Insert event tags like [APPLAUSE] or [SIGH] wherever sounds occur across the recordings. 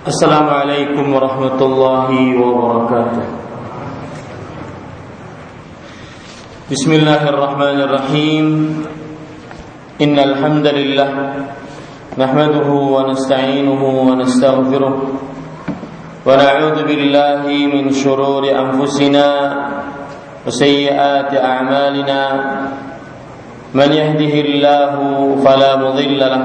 السلام عليكم ورحمة الله وبركاته. بسم الله الرحمن الرحيم. إن الحمد لله نحمده ونستعينه ونستغفره ونعوذ بالله من شرور أنفسنا وسيئات أعمالنا. من يهده الله فلا مضل له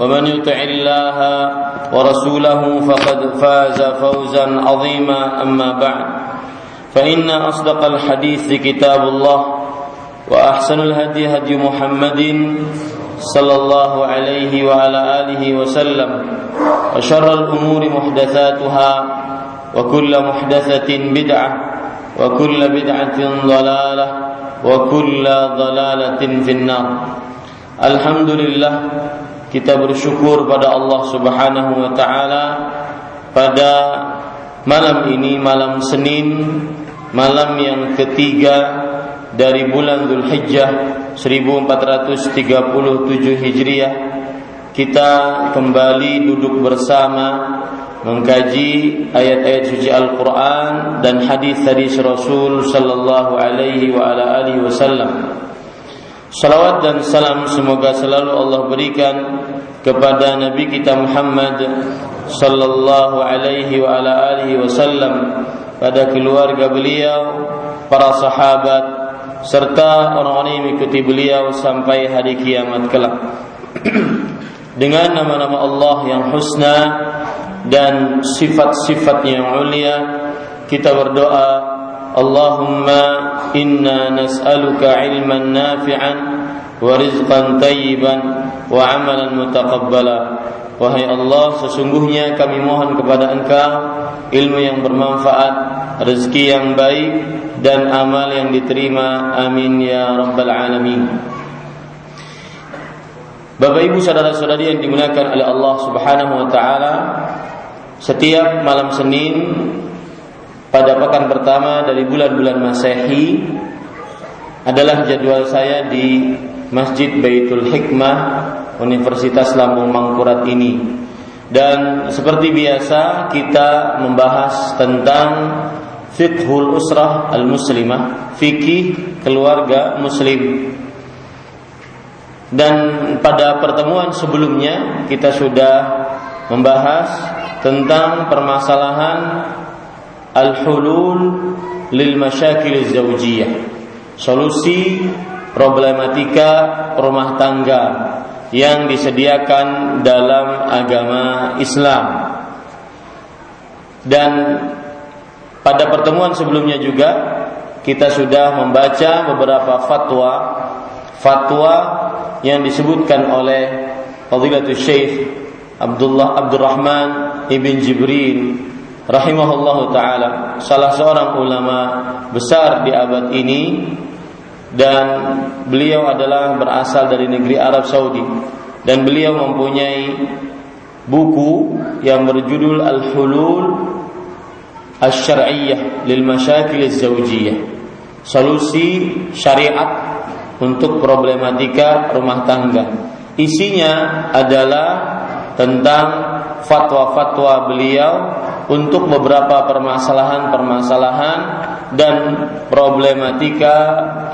ومن يطع الله ورسوله فقد فاز فوزا عظيما أما بعد. فإن أصدق الحديث كتاب الله وأحسن الهدي هدي محمد صلى الله عليه وعلى آله وسلم وشر الأمور محدثاتها وكل محدثة بدعة وكل بدعة ضلالة وكل ضلالة في النار. الحمد لله kita bersyukur pada Allah Subhanahu wa taala pada malam ini malam Senin malam yang ketiga dari bulan Zulhijjah 1437 Hijriah. Kita kembali duduk bersama mengkaji ayat-ayat suci Al-Qur'an dan hadis-hadis Rasul sallallahu alaihi wa ala alihi wasallam Salawat dan salam semoga selalu Allah berikan kepada Nabi kita Muhammad sallallahu alaihi wa ala alihi wasallam pada keluarga beliau, para sahabat serta orang-orang yang mengikuti beliau sampai hari kiamat kelak. [CLEARS THROAT] Dengan nama-nama Allah yang husna dan sifat-sifat yang mulia kita berdoa اللهم إنا نسألك علما نافعا ورزقا طيبا وعملا متقبلا Wahai Allah, sesungguhnya kami mohon kepada Engkau ilmu yang bermanfaat, rezeki yang baik, dan amal yang diterima. Amin ya Rabbal Alamin. Bapak Ibu saudara-saudari yang dimuliakan oleh Allah Subhanahu wa taala, setiap malam Senin pada pekan pertama dari bulan-bulan Masehi adalah jadwal saya di Masjid Baitul Hikmah Universitas Lambung Mangkurat ini. Dan seperti biasa kita membahas tentang fiqhul usrah al-muslimah, fikih keluarga muslim. Dan pada pertemuan sebelumnya kita sudah membahas tentang permasalahan al-hulul lil masyakil zawjiyah. Solusi problematika rumah tangga yang disediakan dalam agama Islam. Dan pada pertemuan sebelumnya juga kita sudah membaca beberapa fatwa fatwa yang disebutkan oleh Fadilatul Syekh Abdullah Abdurrahman Ibn Jibril rahimahullahu taala. Salah seorang ulama besar di abad ini. Dan beliau adalah berasal dari negeri Arab Saudi. Dan beliau mempunyai buku yang berjudul Al-Hulul Asy-Syar'iyyah lil Masyakil Az-Zawjiyah solusi syariat untuk problematika rumah tangga. Isinya adalah tentang fatwa-fatwa beliau untuk beberapa permasalahan-permasalahan dan problematika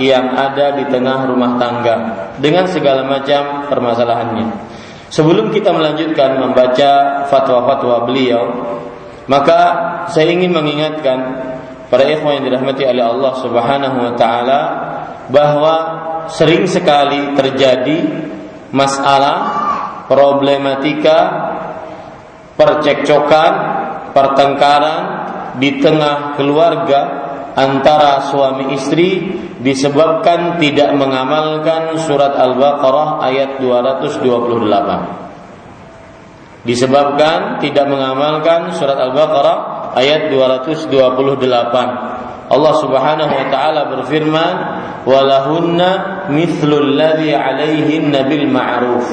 yang ada di tengah rumah tangga dengan segala macam permasalahannya. Sebelum kita melanjutkan membaca fatwa-fatwa beliau, Maka saya ingin mengingatkan para ikhwan yang dirahmati oleh Allah Subhanahu wa taala bahwa sering sekali terjadi masalah problematika percekcokan pertengkaran di tengah keluarga antara suami istri disebabkan tidak mengamalkan surat Al-Baqarah ayat 228. Disebabkan tidak mengamalkan surat Al-Baqarah ayat 228. Allah Subhanahu wa taala berfirman, "Walahunna mithlul ladzi 'alaihinna bil ma'ruf."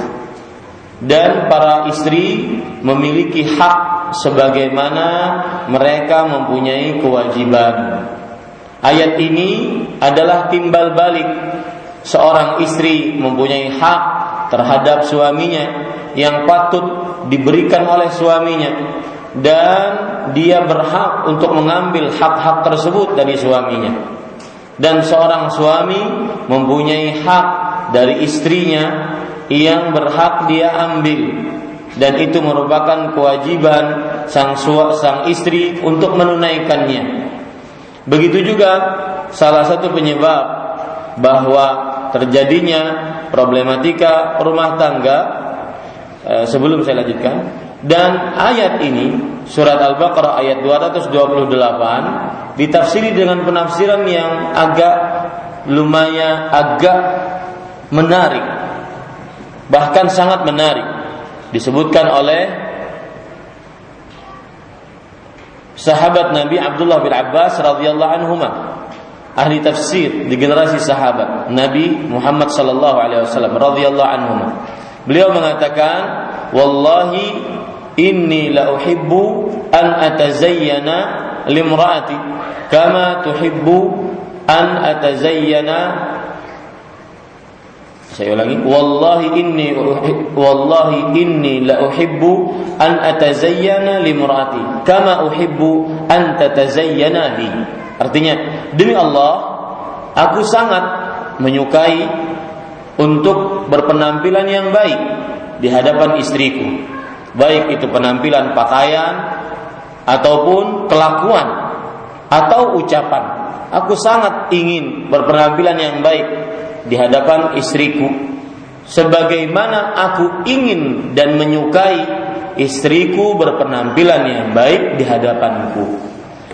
Dan para istri memiliki hak sebagaimana mereka mempunyai kewajiban. Ayat ini adalah timbal balik. Seorang istri mempunyai hak terhadap suaminya yang patut diberikan oleh suaminya. Dan dia berhak untuk mengambil hak-hak tersebut dari suaminya. Dan seorang suami mempunyai hak dari istrinya yang berhak dia ambil dan itu merupakan kewajiban sang sang istri untuk menunaikannya. Begitu juga salah satu penyebab bahwa terjadinya problematika rumah tangga eh, sebelum saya lanjutkan dan ayat ini surat Al-Baqarah ayat 228 ditafsiri dengan penafsiran yang agak lumayan agak menarik bahkan sangat menarik disebutkan oleh sahabat Nabi Abdullah bin Abbas radhiyallahu anhu ahli tafsir di generasi sahabat Nabi Muhammad sallallahu alaihi wasallam radhiyallahu anhu beliau mengatakan wallahi inni la uhibbu an atazayyana limraati kama tuhibbu an atazayyana saya ulangi wallahi inni wallahi inni la uhibbu an atazayyana limraati kama uhibbu an tatazayyana li artinya demi Allah aku sangat menyukai untuk berpenampilan yang baik di hadapan istriku baik itu penampilan pakaian ataupun kelakuan atau ucapan. Aku sangat ingin berpenampilan yang baik di hadapan istriku sebagaimana aku ingin dan menyukai istriku berpenampilan yang baik di hadapanku.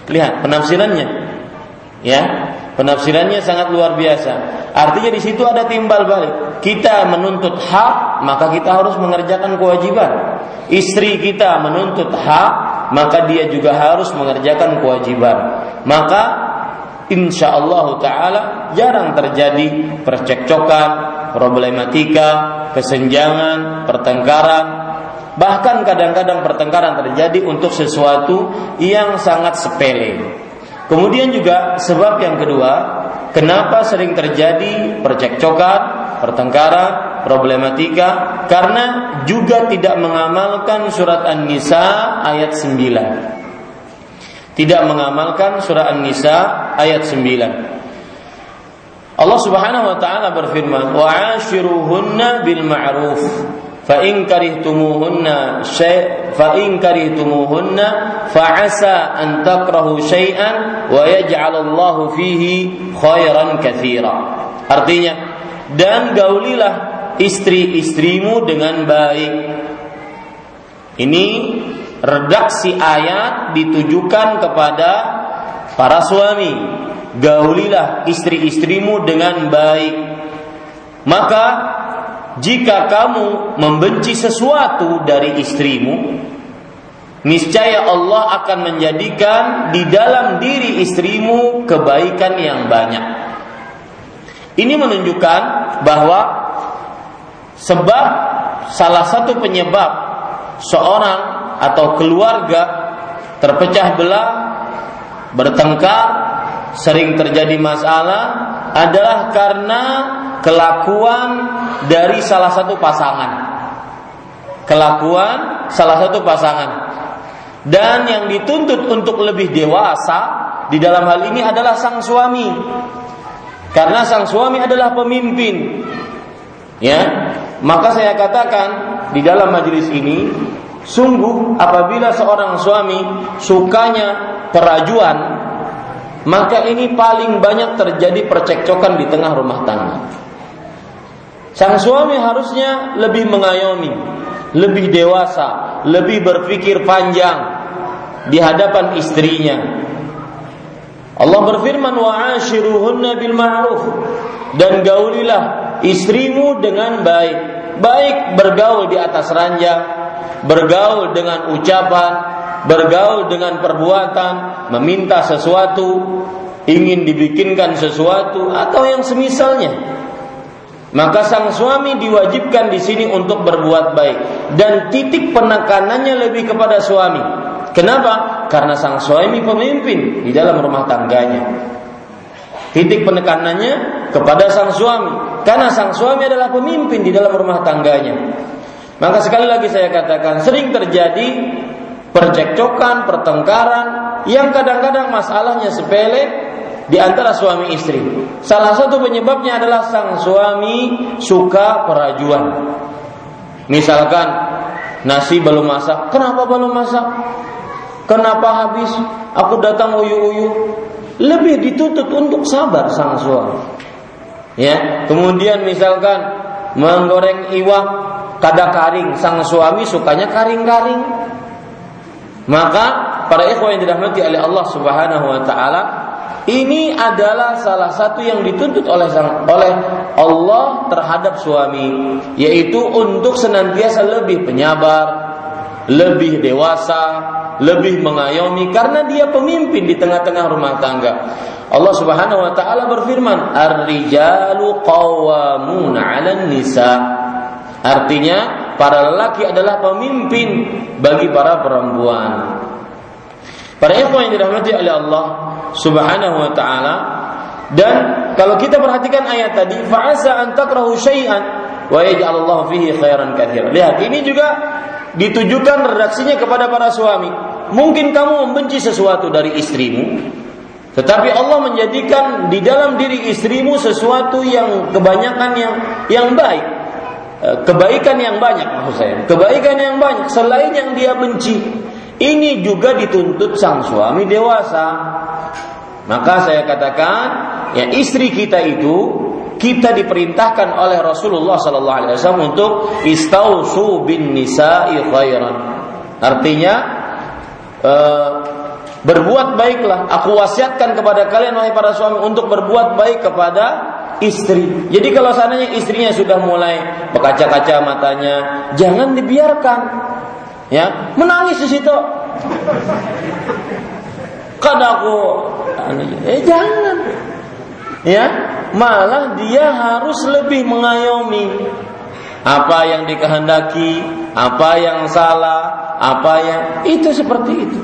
Lihat penafsirannya. Ya, penafsirannya sangat luar biasa. Artinya di situ ada timbal balik. Kita menuntut hak, maka kita harus mengerjakan kewajiban istri kita menuntut hak, maka dia juga harus mengerjakan kewajiban. Maka insya Allah Taala jarang terjadi percekcokan, problematika, kesenjangan, pertengkaran. Bahkan kadang-kadang pertengkaran terjadi untuk sesuatu yang sangat sepele. Kemudian juga sebab yang kedua, kenapa sering terjadi percekcokan, pertengkaran, problematika karena juga tidak mengamalkan surat An-Nisa ayat 9. Tidak mengamalkan surat An-Nisa ayat 9. Allah Subhanahu wa taala berfirman, "Wa 'ashiruhunna bil ma'ruf." Fa in karihtumuhunna syai' fa in karihtumuhunna fa 'asa an takrahu syai'an wa yaj'alallahu fihi khairan katsira. Artinya, dan gaulilah istri-istrimu dengan baik. Ini redaksi ayat ditujukan kepada para suami. Gaulilah istri-istrimu dengan baik. Maka jika kamu membenci sesuatu dari istrimu, niscaya Allah akan menjadikan di dalam diri istrimu kebaikan yang banyak. Ini menunjukkan bahwa Sebab salah satu penyebab seorang atau keluarga terpecah belah, bertengkar, sering terjadi masalah adalah karena kelakuan dari salah satu pasangan. Kelakuan salah satu pasangan. Dan yang dituntut untuk lebih dewasa di dalam hal ini adalah sang suami. Karena sang suami adalah pemimpin. Ya, maka saya katakan di dalam majelis ini Sungguh apabila seorang suami sukanya perajuan, maka ini paling banyak terjadi percekcokan di tengah rumah tangga. Sang suami harusnya lebih mengayomi, lebih dewasa, lebih berpikir panjang di hadapan istrinya. Allah berfirman wa ashiruhunna bil ma'ruf dan gaulilah istrimu dengan baik. Baik bergaul di atas ranjang, bergaul dengan ucapan, bergaul dengan perbuatan, meminta sesuatu, ingin dibikinkan sesuatu atau yang semisalnya. Maka sang suami diwajibkan di sini untuk berbuat baik dan titik penekanannya lebih kepada suami. Kenapa? Karena sang suami pemimpin di dalam rumah tangganya. Titik penekanannya kepada sang suami karena sang suami adalah pemimpin di dalam rumah tangganya. Maka sekali lagi saya katakan sering terjadi percekcokan, pertengkaran yang kadang-kadang masalahnya sepele di antara suami istri. Salah satu penyebabnya adalah sang suami suka perajuan. Misalkan nasi belum masak, kenapa belum masak? Kenapa habis? Aku datang uyu-uyu. Lebih dituntut untuk sabar sang suami. Ya, kemudian misalkan menggoreng iwak kada karing sang suami sukanya karing-karing maka para ikhwan yang dirahmati oleh Allah Subhanahu wa taala ini adalah salah satu yang dituntut oleh sang, oleh Allah terhadap suami yaitu untuk senantiasa lebih penyabar, lebih dewasa, lebih mengayomi karena dia pemimpin di tengah-tengah rumah tangga. Allah Subhanahu wa taala berfirman, "Ar-rijalu qawwamuna 'alan nisa." Artinya para lelaki adalah pemimpin bagi para perempuan. Para ikhwan yang dirahmati oleh Allah Subhanahu wa taala dan kalau kita perhatikan ayat tadi fa'asa an takrahu syai'an wa yaj'alallahu fihi khairan katsiran. Lihat, ini juga ditujukan redaksinya kepada para suami. Mungkin kamu membenci sesuatu dari istrimu, tetapi Allah menjadikan di dalam diri istrimu sesuatu yang kebanyakan yang yang baik. Eh, kebaikan yang banyak maksud saya. Kebaikan yang banyak selain yang dia benci ini juga dituntut sang suami dewasa. Maka saya katakan ya istri kita itu kita diperintahkan oleh Rasulullah Sallallahu Alaihi Wasallam untuk istausu bin nisa'i khairan. Artinya uh, berbuat baiklah. Aku wasiatkan kepada kalian wahai para suami untuk berbuat baik kepada istri. Jadi kalau seandainya istrinya sudah mulai berkaca-kaca matanya, jangan dibiarkan. Ya, menangis di situ. Kadaku, eh jangan. Ya, malah dia harus lebih mengayomi apa yang dikehendaki, apa yang salah, apa yang itu seperti itu.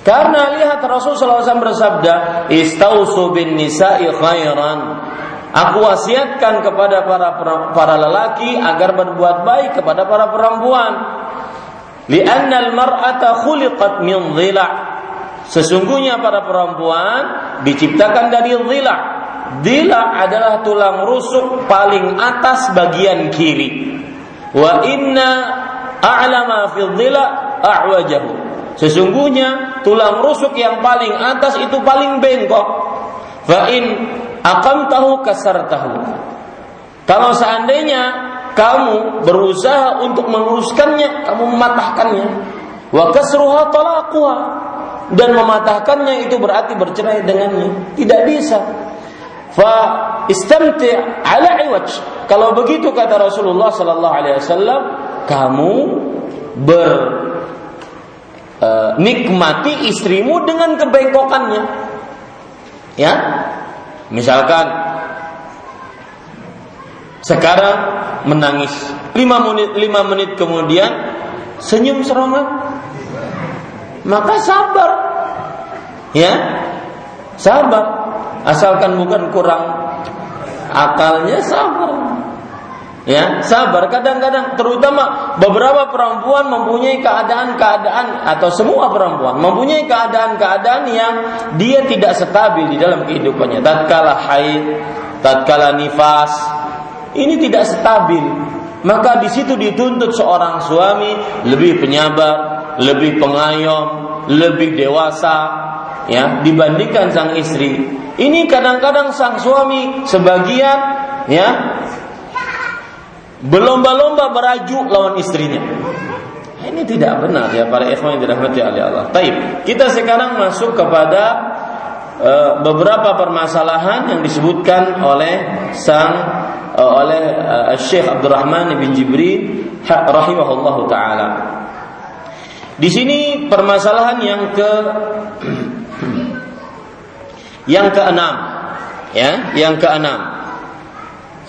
Karena lihat Rasulullah SAW bersabda, "Istausu bin nisa'i khairan." Aku wasiatkan kepada para para lelaki agar berbuat baik kepada para perempuan. Li'anna al-mar'ata khuliqat min dhila'. Sesungguhnya para perempuan diciptakan dari dhila'. Dhila' adalah tulang rusuk paling atas bagian kiri. Wa inna a'lama fi dhila' a'wajahu. Sesungguhnya tulang rusuk yang paling atas itu paling bengkok. Fa in akan tahu kasar tahu. Kalau seandainya kamu berusaha untuk meluruskannya, kamu mematahkannya. Wa kasruha talaquha dan mematahkannya itu berarti bercerai dengannya. Tidak bisa. Fa istamti' ala iwaj. Kalau begitu kata Rasulullah sallallahu alaihi wasallam, kamu ber uh, nikmati istrimu dengan kebengkokannya. Ya, Misalkan sekarang menangis lima menit lima menit kemudian senyum serongan maka sabar. Ya sabar. Asalkan bukan kurang akalnya sabar Ya, sabar. Kadang-kadang terutama beberapa perempuan mempunyai keadaan-keadaan atau semua perempuan mempunyai keadaan-keadaan yang dia tidak stabil di dalam kehidupannya. Tatkala haid, tatkala nifas, ini tidak stabil. maka di situ dituntut seorang suami lebih penyabar, lebih pengayom, lebih dewasa ya dibandingkan sang istri. Ini kadang-kadang sang suami sebagian ya berlomba-lomba beraju lawan istrinya. Ini tidak benar ya para ikhwan yang dirahmati oleh Allah. Taib. Kita sekarang masuk kepada uh, beberapa permasalahan yang disebutkan oleh sang uh, oleh uh, Syekh Abdurrahman bin Jibril rahimahullah taala. Di sini permasalahan yang ke [CLEARS THROAT] yang keenam ya, yang keenam.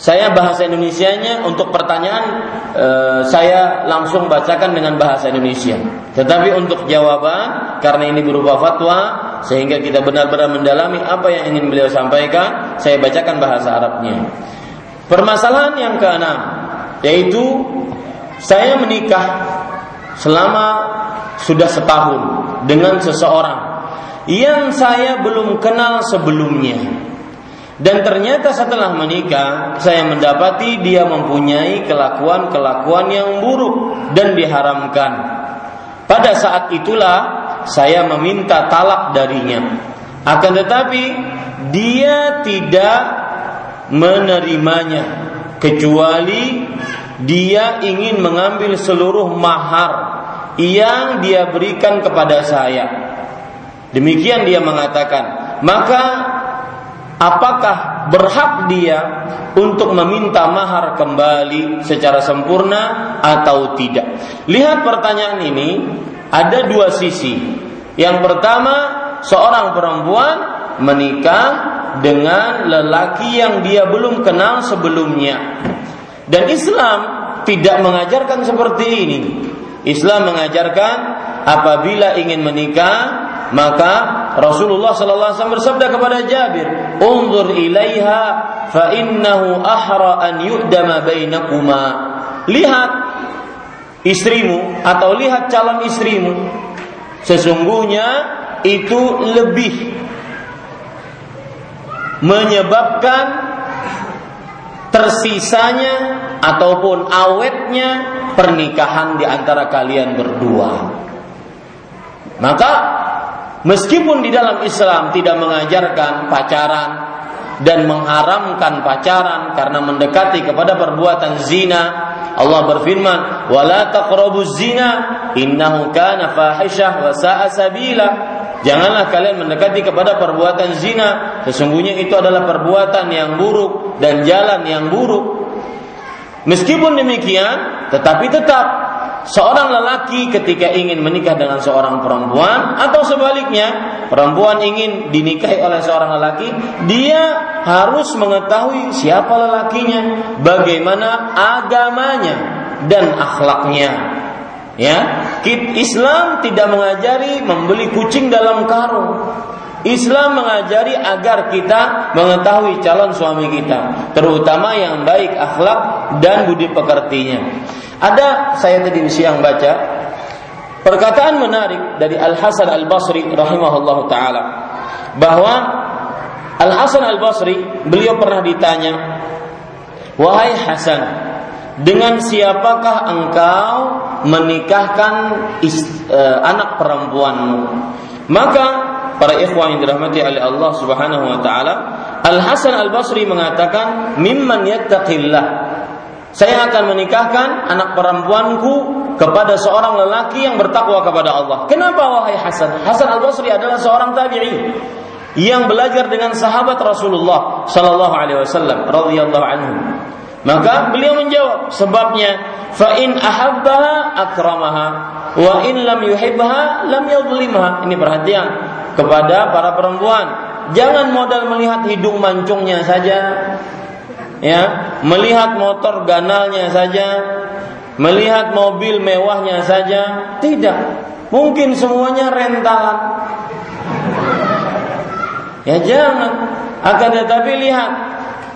Saya bahasa Indonesianya untuk pertanyaan e, saya langsung bacakan dengan bahasa Indonesia. Tetapi untuk jawaban karena ini berupa fatwa sehingga kita benar-benar mendalami apa yang ingin beliau sampaikan, saya bacakan bahasa Arabnya. Permasalahan yang keenam yaitu saya menikah selama sudah setahun dengan seseorang yang saya belum kenal sebelumnya dan ternyata setelah menikah, saya mendapati dia mempunyai kelakuan-kelakuan yang buruk dan diharamkan. Pada saat itulah saya meminta talak darinya. Akan tetapi dia tidak menerimanya kecuali dia ingin mengambil seluruh mahar yang dia berikan kepada saya. Demikian dia mengatakan, maka apakah berhak dia untuk meminta mahar kembali secara sempurna atau tidak. Lihat pertanyaan ini ada dua sisi. Yang pertama, seorang perempuan menikah dengan lelaki yang dia belum kenal sebelumnya. Dan Islam tidak mengajarkan seperti ini. Islam mengajarkan apabila ingin menikah maka Rasulullah sallallahu alaihi wasallam bersabda kepada Jabir, "Unzur ilaiha fa innahu ahra an yu'dama bainakuma." Lihat istrimu atau lihat calon istrimu. Sesungguhnya itu lebih menyebabkan tersisanya ataupun awetnya pernikahan di antara kalian berdua. Maka Meskipun di dalam Islam tidak mengajarkan pacaran dan mengharamkan pacaran karena mendekati kepada perbuatan zina, Allah berfirman, "Wala taqrabuz zina, innahu kana fahisyah wa sa'a sabila." Janganlah kalian mendekati kepada perbuatan zina, sesungguhnya itu adalah perbuatan yang buruk dan jalan yang buruk. Meskipun demikian, tetapi tetap seorang lelaki ketika ingin menikah dengan seorang perempuan atau sebaliknya perempuan ingin dinikahi oleh seorang lelaki dia harus mengetahui siapa lelakinya bagaimana agamanya dan akhlaknya. Ya Islam tidak mengajari membeli kucing dalam karung Islam mengajari agar kita mengetahui calon suami kita, terutama yang baik akhlak dan budi pekertinya. Ada saya tadi siang baca perkataan menarik dari Al Hasan Al Basri rahimahullah taala bahwa Al Hasan Al Basri beliau pernah ditanya, wahai Hasan, dengan siapakah engkau menikahkan uh, anak perempuanmu? Maka para ikhwan yang dirahmati oleh Allah Subhanahu wa taala, Al Hasan Al Basri mengatakan, "Mimman yattaqillah." Saya akan menikahkan anak perempuanku kepada seorang lelaki yang bertakwa kepada Allah. Kenapa wahai Hasan? Hasan Al Basri adalah seorang tabi'i yang belajar dengan sahabat Rasulullah Sallallahu Alaihi Wasallam radhiyallahu anhu. Maka beliau menjawab sebabnya fa in ahabbaha akramaha wa in lam yuhibbaha lam yadhlimha. Ini perhatian kepada para perempuan. Jangan modal melihat hidung mancungnya saja, ya melihat motor ganalnya saja melihat mobil mewahnya saja tidak mungkin semuanya rentalan ya jangan akan tetapi lihat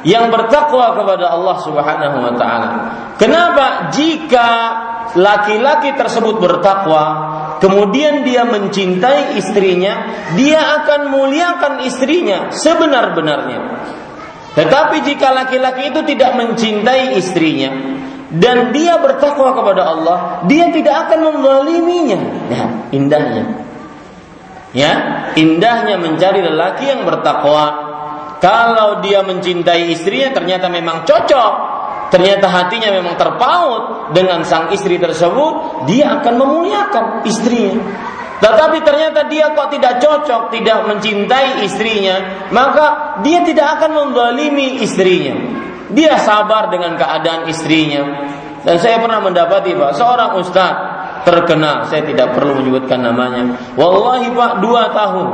yang bertakwa kepada Allah Subhanahu wa taala. Kenapa jika laki-laki tersebut bertakwa, kemudian dia mencintai istrinya, dia akan muliakan istrinya sebenar-benarnya. Tetapi jika laki-laki itu tidak mencintai istrinya, dan dia bertakwa kepada Allah, dia tidak akan menzaliminya. Ya, indahnya. Ya, indahnya mencari lelaki yang bertakwa. Kalau dia mencintai istrinya ternyata memang cocok, ternyata hatinya memang terpaut dengan sang istri tersebut, dia akan memuliakan istrinya. Tetapi ternyata dia kok tidak cocok, tidak mencintai istrinya, maka dia tidak akan membalimi istrinya. Dia sabar dengan keadaan istrinya. Dan saya pernah mendapati Pak, seorang ustadz terkenal, saya tidak perlu menyebutkan namanya. Wallahi Pak, dua tahun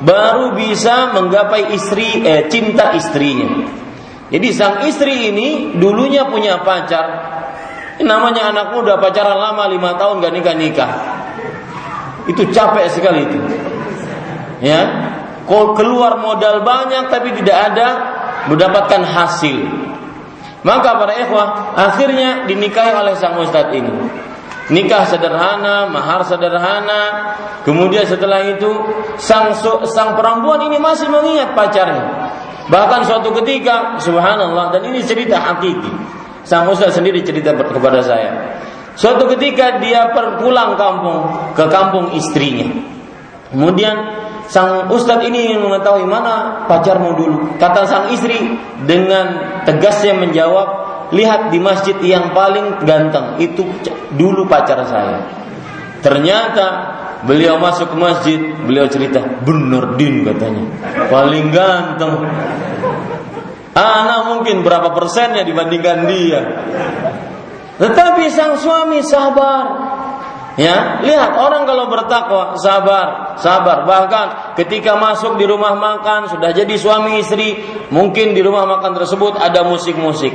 baru bisa menggapai istri eh, cinta istrinya. Jadi sang istri ini dulunya punya pacar, namanya anak muda pacaran lama lima tahun gak nikah nikah. Itu capek sekali itu. Ya, keluar modal banyak tapi tidak ada mendapatkan hasil. Maka para ikhwah akhirnya dinikahi oleh sang ustadz ini. Nikah sederhana, mahar sederhana. Kemudian setelah itu sang sang perempuan ini masih mengingat pacarnya. Bahkan suatu ketika, subhanallah, dan ini cerita hakiki. Sang ustaz sendiri cerita kepada saya. Suatu ketika dia perpulang kampung ke kampung istrinya. Kemudian sang ustadz ini mengetahui mana pacarmu dulu. Kata sang istri dengan tegasnya menjawab, lihat di masjid yang paling ganteng itu dulu pacar saya. Ternyata Beliau masuk ke masjid, beliau cerita, benar din katanya. Paling ganteng. Anak mungkin berapa persennya dibandingkan dia. Tetapi sang suami sabar. Ya, lihat orang kalau bertakwa sabar, sabar. Bahkan ketika masuk di rumah makan sudah jadi suami istri, mungkin di rumah makan tersebut ada musik-musik.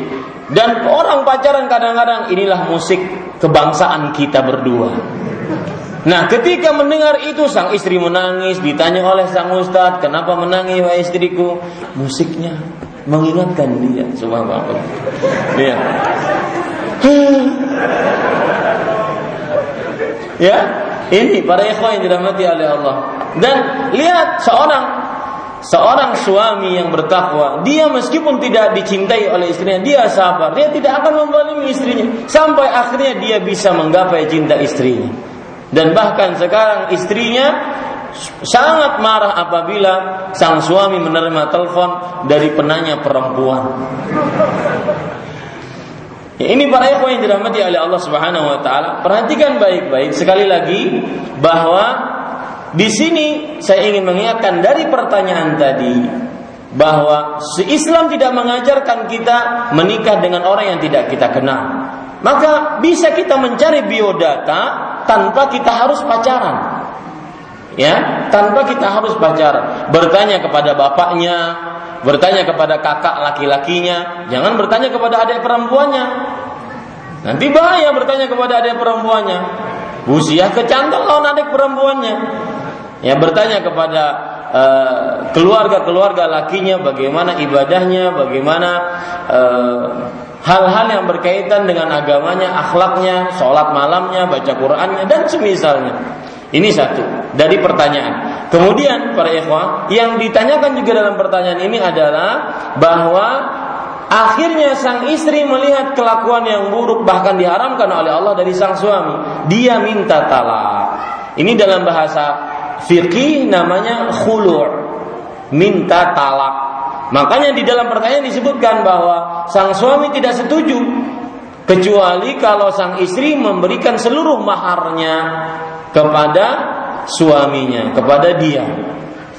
Dan orang pacaran kadang-kadang inilah musik kebangsaan kita berdua. Nah, ketika mendengar itu sang istri menangis, ditanya oleh sang ustadz, "Kenapa menangis wahai istriku?" Musiknya mengingatkan dia, subhanallah. Iya. ya, ini para ikhwan yang dirahmati oleh Allah. Dan lihat seorang seorang suami yang bertakwa, dia meskipun tidak dicintai oleh istrinya, dia sabar, dia tidak akan membalimi istrinya sampai akhirnya dia bisa menggapai cinta istrinya. Dan bahkan sekarang istrinya sangat marah apabila sang suami menerima telepon dari penanya perempuan. Ya, ini para ikhwan yang dirahmati oleh Allah Subhanahu wa taala. Perhatikan baik-baik sekali lagi bahwa di sini saya ingin mengingatkan dari pertanyaan tadi bahwa Islam tidak mengajarkan kita menikah dengan orang yang tidak kita kenal. Maka bisa kita mencari biodata tanpa kita harus pacaran. Ya, tanpa kita harus pacaran. Bertanya kepada bapaknya, bertanya kepada kakak laki-lakinya, jangan bertanya kepada adik perempuannya. Nanti bahaya bertanya kepada adik perempuannya. Usia kecantol lawan adik perempuannya. Ya bertanya kepada uh, keluarga-keluarga lakinya bagaimana ibadahnya, bagaimana uh, hal-hal yang berkaitan dengan agamanya, akhlaknya, sholat malamnya, baca Qurannya dan semisalnya. Ini satu dari pertanyaan. Kemudian para ikhwah yang ditanyakan juga dalam pertanyaan ini adalah bahwa akhirnya sang istri melihat kelakuan yang buruk bahkan diharamkan oleh Allah dari sang suami. Dia minta talak. Ini dalam bahasa fikih namanya khulu' minta talak Makanya di dalam pertanyaan disebutkan bahwa sang suami tidak setuju kecuali kalau sang istri memberikan seluruh maharnya kepada suaminya, kepada dia.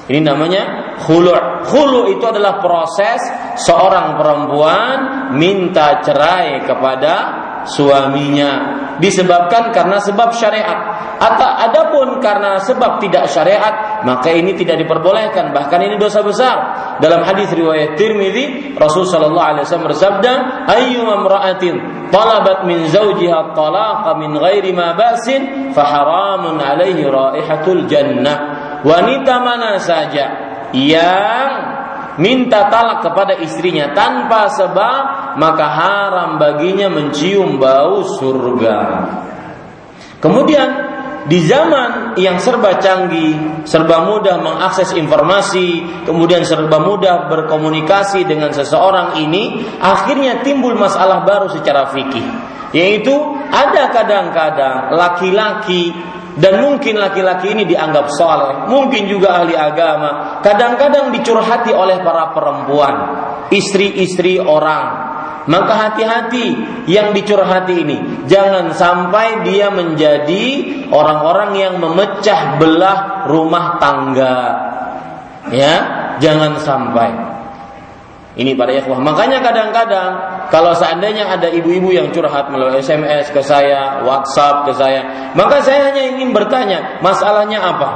Ini namanya khulu'. Khulu' itu adalah proses seorang perempuan minta cerai kepada suaminya disebabkan karena sebab syariat. Atau adapun karena sebab tidak syariat maka ini tidak diperbolehkan. Bahkan ini dosa besar. Dalam hadis riwayat Tirmidzi Rasul sallallahu alaihi wasallam bersabda ayyuma imra'atin talabat min zawjiha talaqa min ghairi ma basin fa haramun alaihi raihatul jannah. Wanita mana saja yang minta talak kepada istrinya tanpa sebab, maka haram baginya mencium bau surga. Kemudian di zaman yang serba canggih, serba mudah mengakses informasi, kemudian serba mudah berkomunikasi dengan seseorang ini, akhirnya timbul masalah baru secara fikih, yaitu ada kadang-kadang laki-laki dan mungkin laki-laki ini dianggap soleh, mungkin juga ahli agama, kadang-kadang dicurhati oleh para perempuan, istri-istri orang, maka hati-hati yang dicurhati ini. Jangan sampai dia menjadi orang-orang yang memecah belah rumah tangga. Ya, jangan sampai. Ini para ikhwah. Makanya kadang-kadang kalau seandainya ada ibu-ibu yang curhat melalui SMS ke saya, WhatsApp ke saya, maka saya hanya ingin bertanya, masalahnya apa?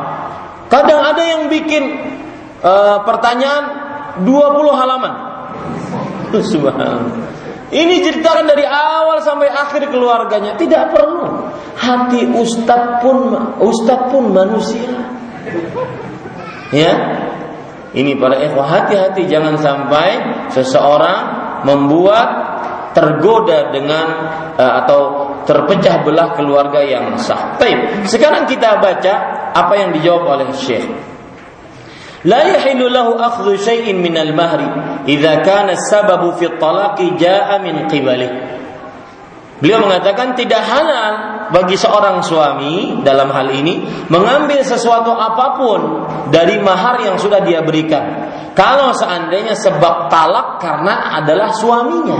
Kadang ada yang bikin uh, pertanyaan 20 halaman. [LAUGHS] Ini ceritakan dari awal sampai akhir keluarganya. Tidak perlu. Hati ustad pun ustad pun manusia. Ya. Ini para ikhwah hati-hati jangan sampai seseorang membuat tergoda dengan uh, atau terpecah belah keluarga yang sah. Baik, sekarang kita baca apa yang dijawab oleh Syekh. لا يحل له أخذ شيء من المهر إذا كان السبب في الطلاق جاء من قبله Beliau mengatakan tidak halal bagi seorang suami dalam hal ini mengambil sesuatu apapun dari mahar yang sudah dia berikan. Kalau seandainya sebab talak karena adalah suaminya.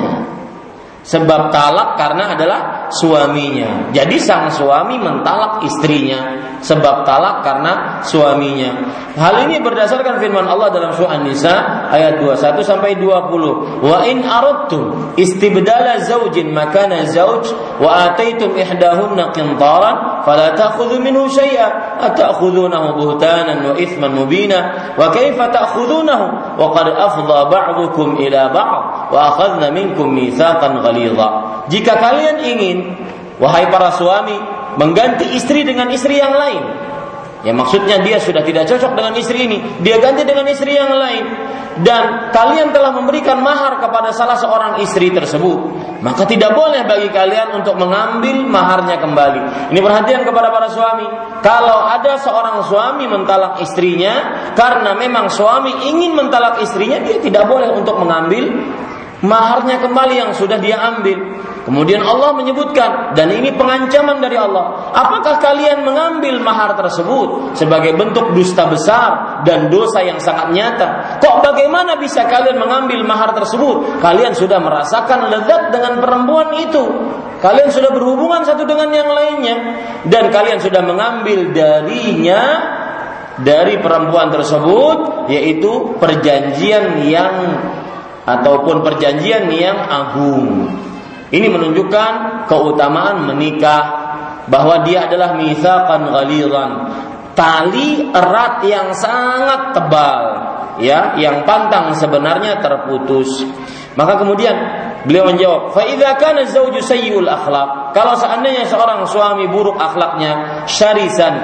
Sebab talak karena adalah suaminya. Jadi sang suami mentalak istrinya sebab talak karena suaminya. Hal ini berdasarkan firman Allah dalam surah An-Nisa ayat 21 sampai 20. Wa in aradtum istibdala zawjin makana zawj wa ataitum ihdahunna qintaran fala ta'khudhu minhu syai'a ata'khudhunahu buhtanan wa ithman mubina wa kaifa ta'khudhunahu wa qad afdha ba'dukum ila ba'd wa akhadna minkum mitsaqan ghalidha. Jika kalian ingin wahai para suami mengganti istri dengan istri yang lain. Ya maksudnya dia sudah tidak cocok dengan istri ini, dia ganti dengan istri yang lain dan kalian telah memberikan mahar kepada salah seorang istri tersebut, maka tidak boleh bagi kalian untuk mengambil maharnya kembali. Ini perhatian kepada para suami. Kalau ada seorang suami mentalak istrinya karena memang suami ingin mentalak istrinya, dia tidak boleh untuk mengambil maharnya kembali yang sudah dia ambil. Kemudian Allah menyebutkan dan ini pengancaman dari Allah. Apakah kalian mengambil mahar tersebut sebagai bentuk dusta besar dan dosa yang sangat nyata? Kok bagaimana bisa kalian mengambil mahar tersebut? Kalian sudah merasakan lezat dengan perempuan itu. Kalian sudah berhubungan satu dengan yang lainnya dan kalian sudah mengambil darinya dari perempuan tersebut yaitu perjanjian yang ataupun perjanjian yang agung. Ini menunjukkan keutamaan menikah bahwa dia adalah mitsaqan ghaliran, tali erat yang sangat tebal, ya, yang pantang sebenarnya terputus. Maka kemudian beliau menjawab, "Fa kana zawju sayyi'ul akhlaq." Kalau seandainya seorang suami buruk akhlaknya, syarisan.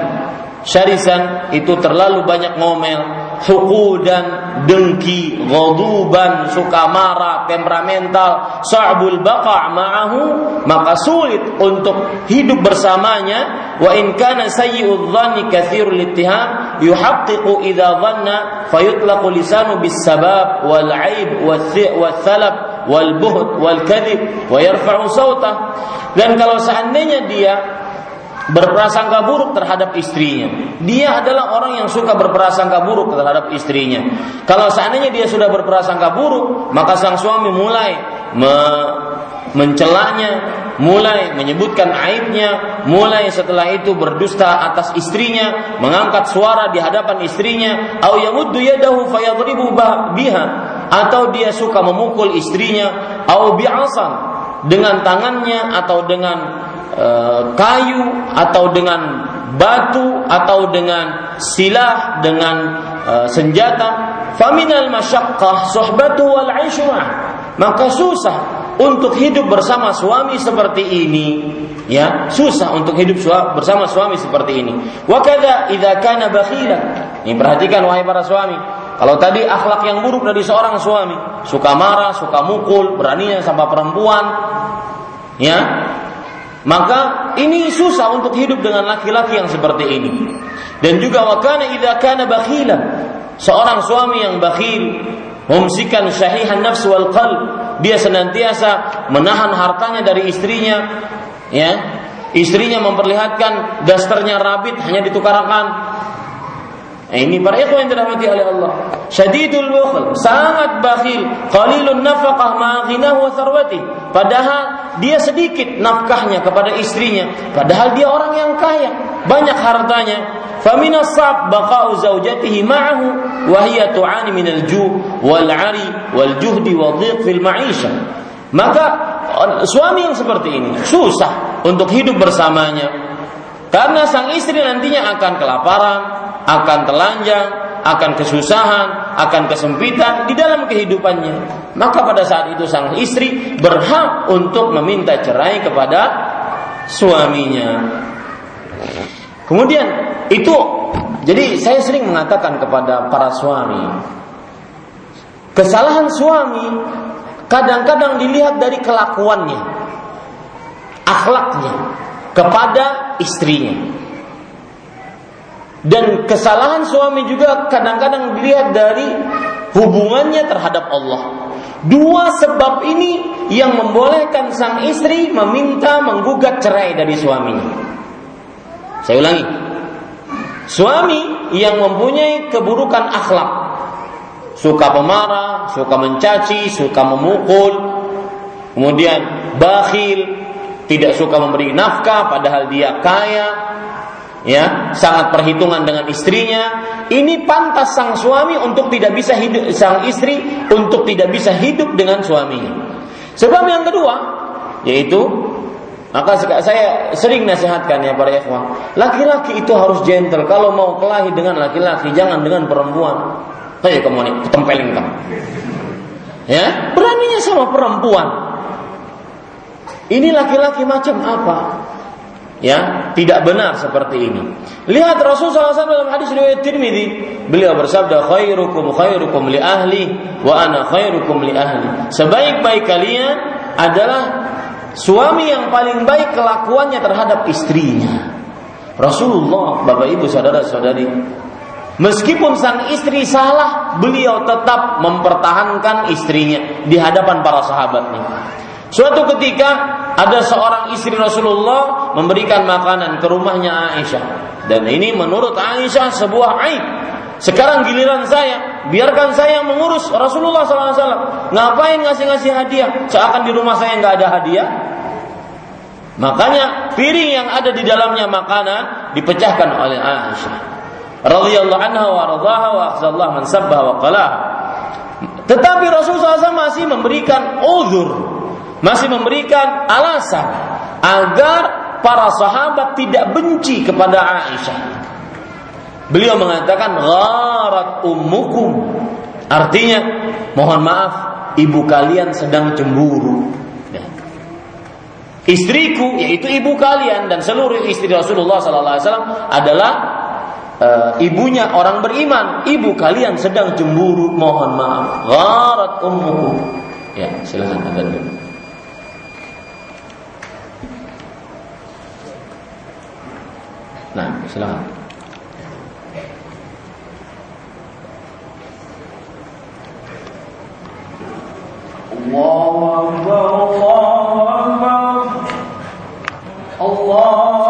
Syarisan itu terlalu banyak ngomel, hukudan, dengki, ghaduban, suka marah, temperamental, sa'bul baqa' ma'ahu, maka sulit untuk hidup bersamanya. Wa in kana sayyi'udz dhanni katsirul ittiham, yuhaqqiqu idza dhanna fayutlaqu lisanu bis sabab wal 'aib wal thalab wal buhd wal kadhib wa yarfa'u sautah. Dan kalau seandainya dia berprasangka buruk terhadap istrinya. Dia adalah orang yang suka berprasangka buruk terhadap istrinya. Kalau seandainya dia sudah berprasangka buruk, maka sang suami mulai me mencelanya, mulai menyebutkan aibnya, mulai setelah itu berdusta atas istrinya, mengangkat suara di hadapan istrinya, au yamuddu yadahu fayadribu biha, atau dia suka memukul istrinya, au bi'asan dengan tangannya atau dengan Eh, kayu atau dengan batu atau dengan silah dengan uh, senjata. Faminal masyaqqah suhbatu wal maka susah untuk hidup bersama suami seperti ini. Ya susah untuk hidup bersama suami seperti ini. Wa kadza idza kana bakhila. Ini perhatikan wahai para suami. Kalau tadi akhlak yang buruk dari seorang suami. Suka marah suka mukul beraninya sama perempuan. Ya maka ini susah untuk hidup dengan laki-laki yang seperti ini. Dan juga wakana idza kana bakhilan. Seorang suami yang bakhil, mumsikan syahihan nafs wal qalb, dia senantiasa menahan hartanya dari istrinya, ya. Istrinya memperlihatkan dasternya rabit hanya ditukarkan Nah, ini para ikhwan yang dirahmati oleh Allah. Syadidul bukhl, sangat bakhil, qalilun nafaqah ma wa tharwati. Padahal dia sedikit nafkahnya kepada istrinya, padahal dia orang yang kaya, banyak hartanya. Famina sab baqa'u zaujatihi ma'ahu wa hiya tu'ani min al-ju' wal 'ari wal juhdi wal dhiq fil ma'isha. Maka suami yang seperti ini susah untuk hidup bersamanya karena sang istri nantinya akan kelaparan, akan telanjang, akan kesusahan, akan kesempitan di dalam kehidupannya. Maka pada saat itu sang istri berhak untuk meminta cerai kepada suaminya. Kemudian itu jadi saya sering mengatakan kepada para suami kesalahan suami kadang-kadang dilihat dari kelakuannya, akhlaknya kepada istrinya. Dan kesalahan suami juga kadang-kadang dilihat dari hubungannya terhadap Allah. Dua sebab ini yang membolehkan sang istri meminta menggugat cerai dari suaminya. Saya ulangi. Suami yang mempunyai keburukan akhlak, suka pemarah, suka mencaci, suka memukul, kemudian bakhil, tidak suka memberi nafkah padahal dia kaya, ya sangat perhitungan dengan istrinya. Ini pantas sang suami untuk tidak bisa hidup sang istri untuk tidak bisa hidup dengan suaminya. Sebab yang kedua yaitu maka saya sering nasihatkan ya para ikhwan laki-laki itu harus gentle. Kalau mau kelahi dengan laki-laki jangan dengan perempuan. Ayo kamu nih ketempelin kamu. Ya beraninya sama perempuan. Ini laki-laki macam apa ya tidak benar seperti ini. Lihat Rasulullah SAW dalam hadis riwayat Tirmidzi, beliau bersabda khairukum khairukum li ahli wa ana khairukum li ahli. Sebaik-baik kalian adalah suami yang paling baik kelakuannya terhadap istrinya. Rasulullah, Bapak Ibu saudara-saudari, meskipun sang istri salah, beliau tetap mempertahankan istrinya di hadapan para sahabatnya. Suatu ketika ada seorang istri Rasulullah memberikan makanan ke rumahnya Aisyah. Dan ini menurut Aisyah sebuah aib. Sekarang giliran saya, biarkan saya mengurus Rasulullah SAW. Ngapain ngasih-ngasih hadiah? Seakan di rumah saya nggak ada hadiah. Makanya piring yang ada di dalamnya makanan dipecahkan oleh Aisyah. Radhiyallahu anha wa radhaha wa akhzallahu man sabbah wa qalah. Tetapi Rasulullah SAW masih memberikan uzur masih memberikan alasan agar para sahabat tidak benci kepada Aisyah. Beliau mengatakan gharat ummukum. Artinya, mohon maaf, ibu kalian sedang cemburu. Ya. Istriku yaitu ibu kalian dan seluruh istri Rasulullah wasallam adalah uh, ibunya orang beriman. Ibu kalian sedang cemburu, mohon maaf. Gharat ummukum. Ya, silakan anda dulu. نعم سلام. الله أكبر الله أكبر. الله أكبر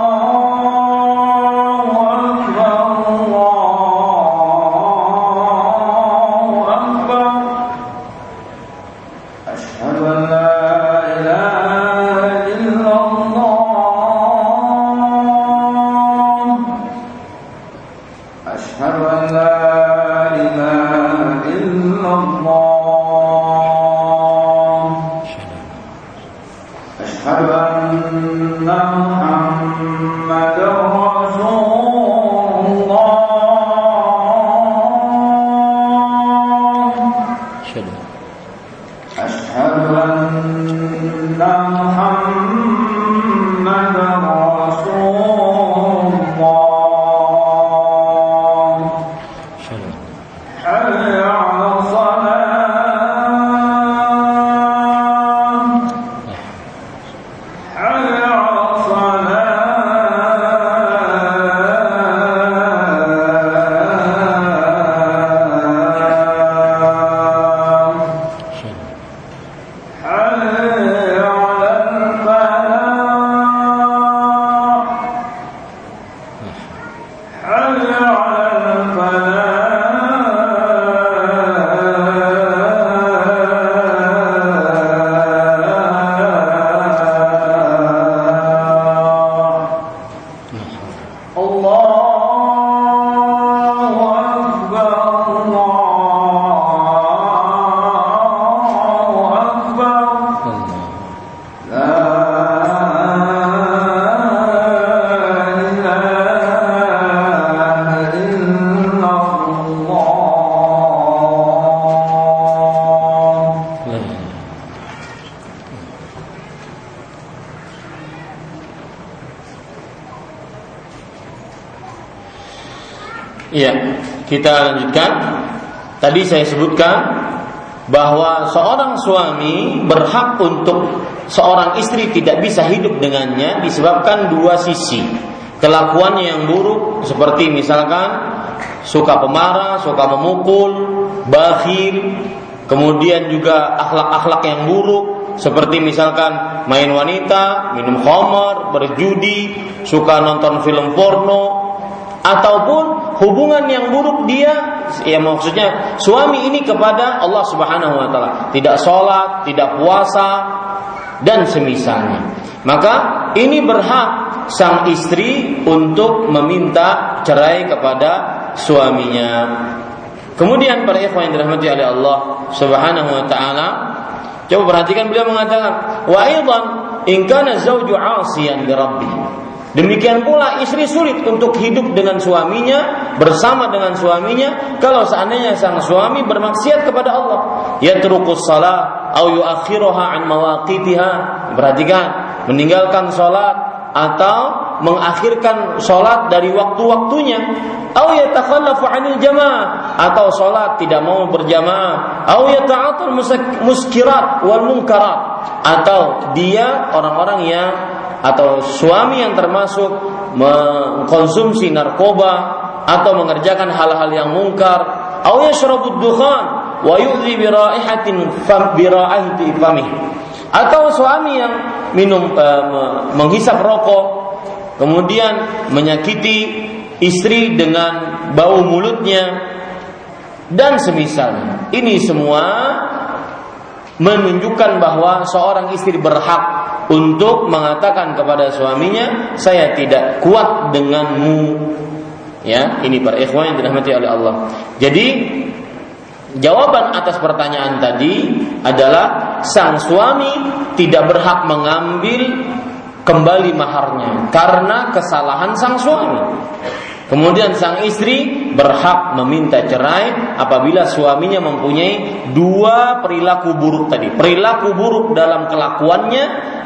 kita lanjutkan. Tadi saya sebutkan bahwa seorang suami berhak untuk seorang istri tidak bisa hidup dengannya disebabkan dua sisi. Kelakuannya yang buruk seperti misalkan suka pemarah, suka memukul, bakhil, kemudian juga akhlak-akhlak yang buruk seperti misalkan main wanita, minum khamar, berjudi, suka nonton film porno, ataupun hubungan yang buruk dia ya maksudnya suami ini kepada Allah Subhanahu wa taala. Tidak sholat tidak puasa dan semisalnya. Maka ini berhak sang istri untuk meminta cerai kepada suaminya. Kemudian para ikhwan yang dirahmati oleh Allah Subhanahu wa taala coba perhatikan beliau mengatakan wa aidan in kana zawju 'asiyan li rabbih Demikian pula istri sulit untuk hidup dengan suaminya, bersama dengan suaminya kalau seandainya sang suami bermaksiat kepada Allah. Ya terukus salah au yuakhiruha an mawaqitiha. Perhatikan, meninggalkan salat atau mengakhirkan salat dari waktu-waktunya au yatakhallafu 'anil jamaah atau salat tidak mau berjamaah au yata'atul muskirat wal munkarat atau dia orang-orang yang atau suami yang termasuk mengkonsumsi narkoba atau mengerjakan hal-hal yang mungkar yashrabud dukhan wa yu'dhi bi atau suami yang minum uh, menghisap rokok kemudian menyakiti istri dengan bau mulutnya dan semisal ini semua menunjukkan bahwa seorang istri berhak untuk mengatakan kepada suaminya, saya tidak kuat denganmu. Ya, ini para ikhwan yang dirahmati oleh Allah. Jadi jawaban atas pertanyaan tadi adalah sang suami tidak berhak mengambil kembali maharnya karena kesalahan sang suami. Kemudian sang istri berhak meminta cerai apabila suaminya mempunyai dua perilaku buruk tadi. Perilaku buruk dalam kelakuannya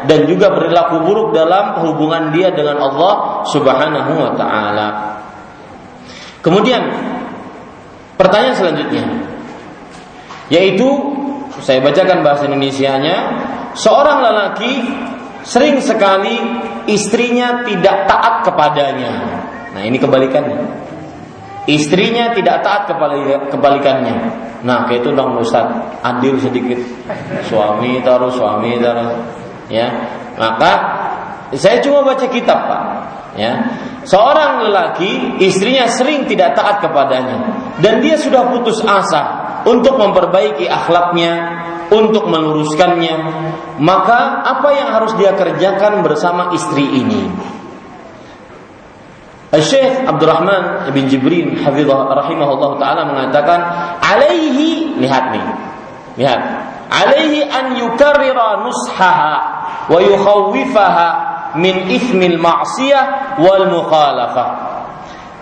dan juga perilaku buruk dalam hubungan dia dengan Allah Subhanahu wa taala. Kemudian pertanyaan selanjutnya yaitu saya bacakan bahasa Indonesianya, seorang lelaki sering sekali istrinya tidak taat kepadanya Nah ini kebalikannya. Istrinya tidak taat kebalikannya. Nah kayak itu dong Ustaz, adil sedikit. Suami taruh, suami taruh. Ya, maka saya cuma baca kitab pak. Ya, seorang lelaki istrinya sering tidak taat kepadanya dan dia sudah putus asa untuk memperbaiki akhlaknya, untuk meluruskannya. Maka apa yang harus dia kerjakan bersama istri ini? Syekh Abdurrahman bin Jibrin hafizah rahimahullah taala mengatakan alaihi lihat nih lihat alaihi an yukarrira nushaha wa yukhawwifaha min ismil ma'siyah wal mukhalafah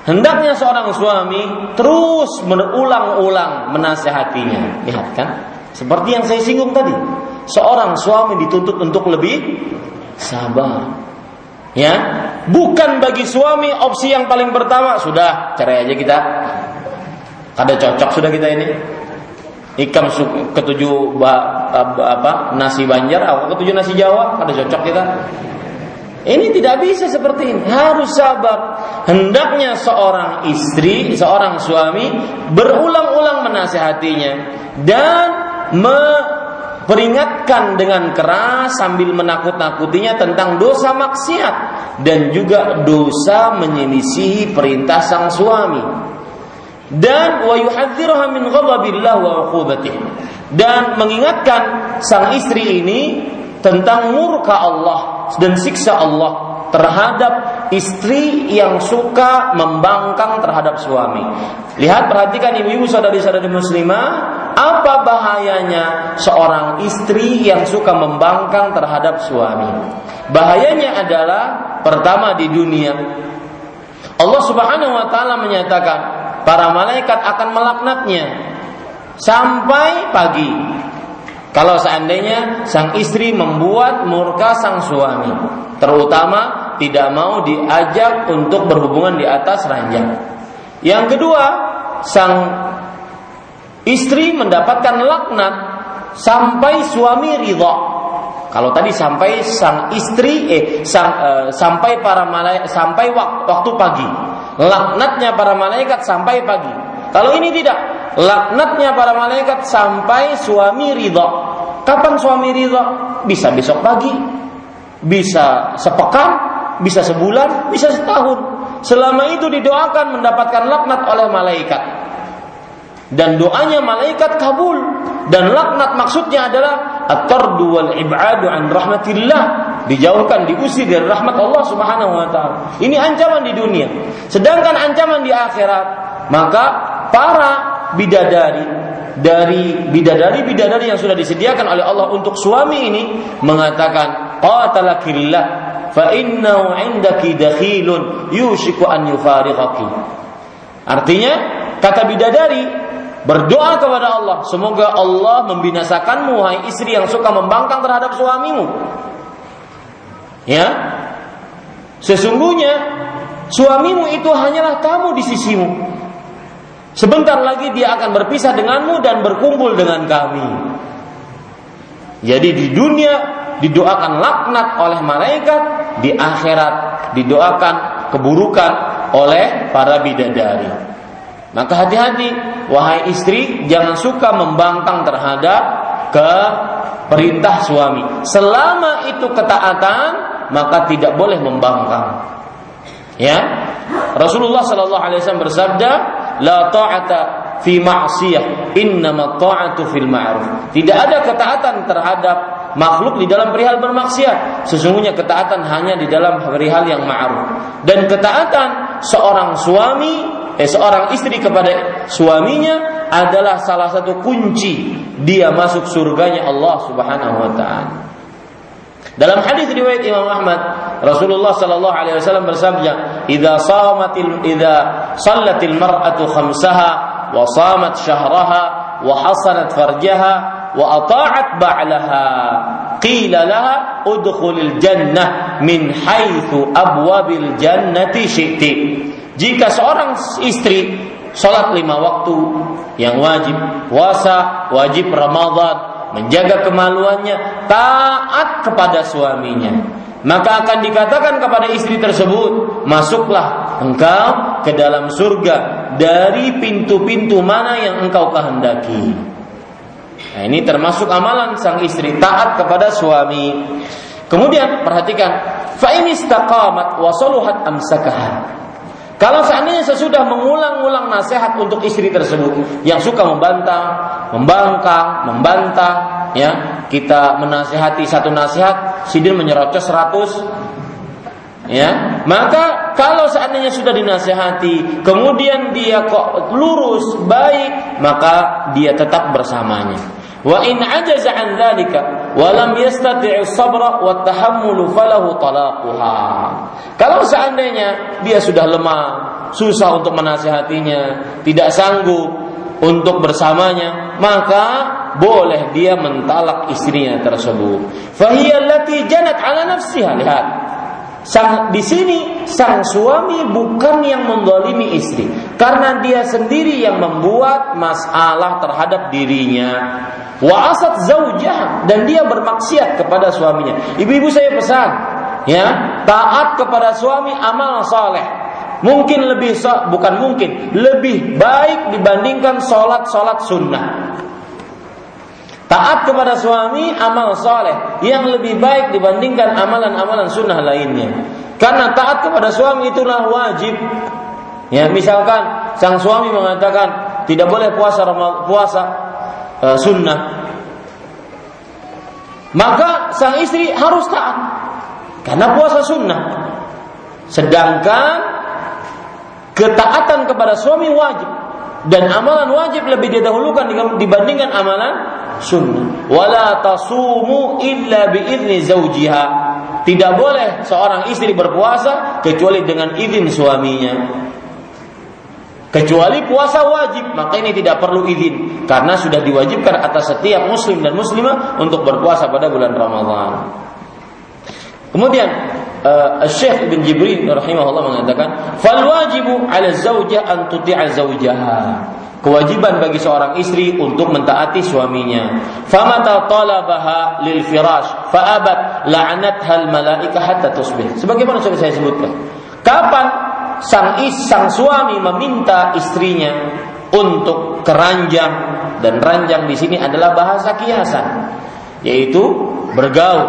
hendaknya seorang suami terus berulang-ulang menasehatinya. Lihat kan? Seperti yang saya singgung tadi. Seorang suami dituntut untuk lebih sabar Ya, bukan bagi suami opsi yang paling pertama sudah cerai aja kita. Ada cocok sudah kita ini. Ikam ketujuh apa nasi Banjar, aku ketujuh nasi Jawa, ada cocok kita. Ini tidak bisa seperti ini. Harus sabar. Hendaknya seorang istri, seorang suami berulang-ulang menasehatinya dan me peringatkan dengan keras sambil menakut-nakutinya tentang dosa maksiat dan juga dosa menyelisihi perintah sang suami dan min wa dan mengingatkan sang istri ini tentang murka Allah dan siksa Allah terhadap istri yang suka membangkang terhadap suami. Lihat perhatikan ibu-ibu saudari-saudari muslimah, apa bahayanya seorang istri yang suka membangkang terhadap suami? Bahayanya adalah pertama di dunia. Allah Subhanahu wa taala menyatakan para malaikat akan melaknatnya sampai pagi. Kalau seandainya sang istri membuat murka sang suami, terutama tidak mau diajak untuk berhubungan di atas ranjang. Yang kedua, sang istri mendapatkan laknat sampai suami ridha. Kalau tadi sampai sang istri eh sang, eh, sampai para malaikat sampai waktu, pagi. Laknatnya para malaikat sampai pagi. Kalau ini tidak, laknatnya para malaikat sampai suami ridha. Kapan suami ridha? Bisa besok pagi, bisa sepekan, bisa sebulan, bisa setahun. Selama itu didoakan mendapatkan laknat oleh malaikat. Dan doanya malaikat kabul. Dan laknat maksudnya adalah at-tardu wal ibadu an rahmatillah. Dijauhkan, diusir dari rahmat Allah Subhanahu wa taala. Ini ancaman di dunia. Sedangkan ancaman di akhirat, maka para bidadari dari bidadari-bidadari yang sudah disediakan oleh Allah untuk suami ini mengatakan qatalakillah fa yushiku an. Artinya kata bidadari berdoa kepada Allah semoga Allah membinasakanmu hai istri yang suka membangkang terhadap suamimu. Ya. Sesungguhnya suamimu itu hanyalah kamu di sisimu. Sebentar lagi dia akan berpisah denganmu dan berkumpul dengan kami. Jadi di dunia didoakan laknat oleh malaikat, di akhirat didoakan keburukan oleh para bidadari. Maka hati-hati, wahai istri, jangan suka membangkang terhadap ke perintah suami. Selama itu ketaatan, maka tidak boleh membangkang. Ya, Rasulullah Shallallahu Alaihi Wasallam bersabda, la ta'ata fi ma'siyah, innama ta'atu fil ma'ruf. Tidak ada ketaatan terhadap makhluk di dalam perihal bermaksiat. Sesungguhnya ketaatan hanya di dalam perihal yang ma'ruf. Dan ketaatan seorang suami, eh seorang istri kepada suaminya adalah salah satu kunci dia masuk surganya Allah Subhanahu wa taala. Dalam hadis riwayat Imam Ahmad, Rasulullah sallallahu alaihi wasallam bersabda, "Idza shamatil idza sallatil mar'atu khamsaha wa shamat syahraha wa hasanat farjaha wa ata'at ba'laha. Qila laha udkhulil jannah min haitsu abwabil jannati syi'ti. Jika seorang istri sholat lima waktu yang wajib puasa wajib Ramadan menjaga kemaluannya taat kepada suaminya maka akan dikatakan kepada istri tersebut masuklah engkau ke dalam surga dari pintu-pintu mana yang engkau kehendaki Nah, ini termasuk amalan sang istri taat kepada suami. Kemudian perhatikan, fa ini istaqamat wa saluhat amsakaha. Kalau seandainya sesudah mengulang-ulang nasihat untuk istri tersebut yang suka membantah, membangkang, membantah, ya, kita menasihati satu nasihat, sidin menyerocos seratus, ya, maka kalau seandainya sudah dinasihati, kemudian dia kok lurus, baik, maka dia tetap bersamanya. Wa in ajaza an dzalika wa lam yastati' sabra wa tahammulu falahu talaquha. Kalau seandainya dia sudah lemah, susah untuk menasihatinya, tidak sanggup untuk bersamanya, maka boleh dia mentalak istrinya tersebut. Fahiyallati janat ala nafsiha. Lihat, Sang, di sini sang suami bukan yang mendolimi istri karena dia sendiri yang membuat masalah terhadap dirinya. Wa asad zaujah dan dia bermaksiat kepada suaminya. Ibu-ibu saya pesan, ya, taat kepada suami amal saleh. Mungkin lebih bukan mungkin, lebih baik dibandingkan sholat-sholat sunnah. Taat kepada suami amal soleh yang lebih baik dibandingkan amalan-amalan sunnah lainnya. Karena taat kepada suami itulah wajib. Ya, misalkan sang suami mengatakan tidak boleh puasa puasa uh, sunnah, maka sang istri harus taat karena puasa sunnah. Sedangkan ketaatan kepada suami wajib dan amalan wajib lebih didahulukan dibandingkan amalan sunnah. Wala tasumu illa biizni zaujiha. Tidak boleh seorang istri berpuasa kecuali dengan izin suaminya. Kecuali puasa wajib, maka ini tidak perlu izin karena sudah diwajibkan atas setiap muslim dan muslimah untuk berpuasa pada bulan Ramadhan. Kemudian uh, Syekh Ibn Jibril rahimahullah mengatakan, "Fal wajibu 'ala zaujah an tuti'a zaujaha." Kewajiban bagi seorang istri untuk mentaati suaminya. Famata talabaha lil firash fa'abat la'anatha al malaika hatta tusbih. Sebagaimana sudah saya sebutkan. Kapan sang is sang suami meminta istrinya untuk keranjang dan ranjang di sini adalah bahasa kiasan yaitu bergaul,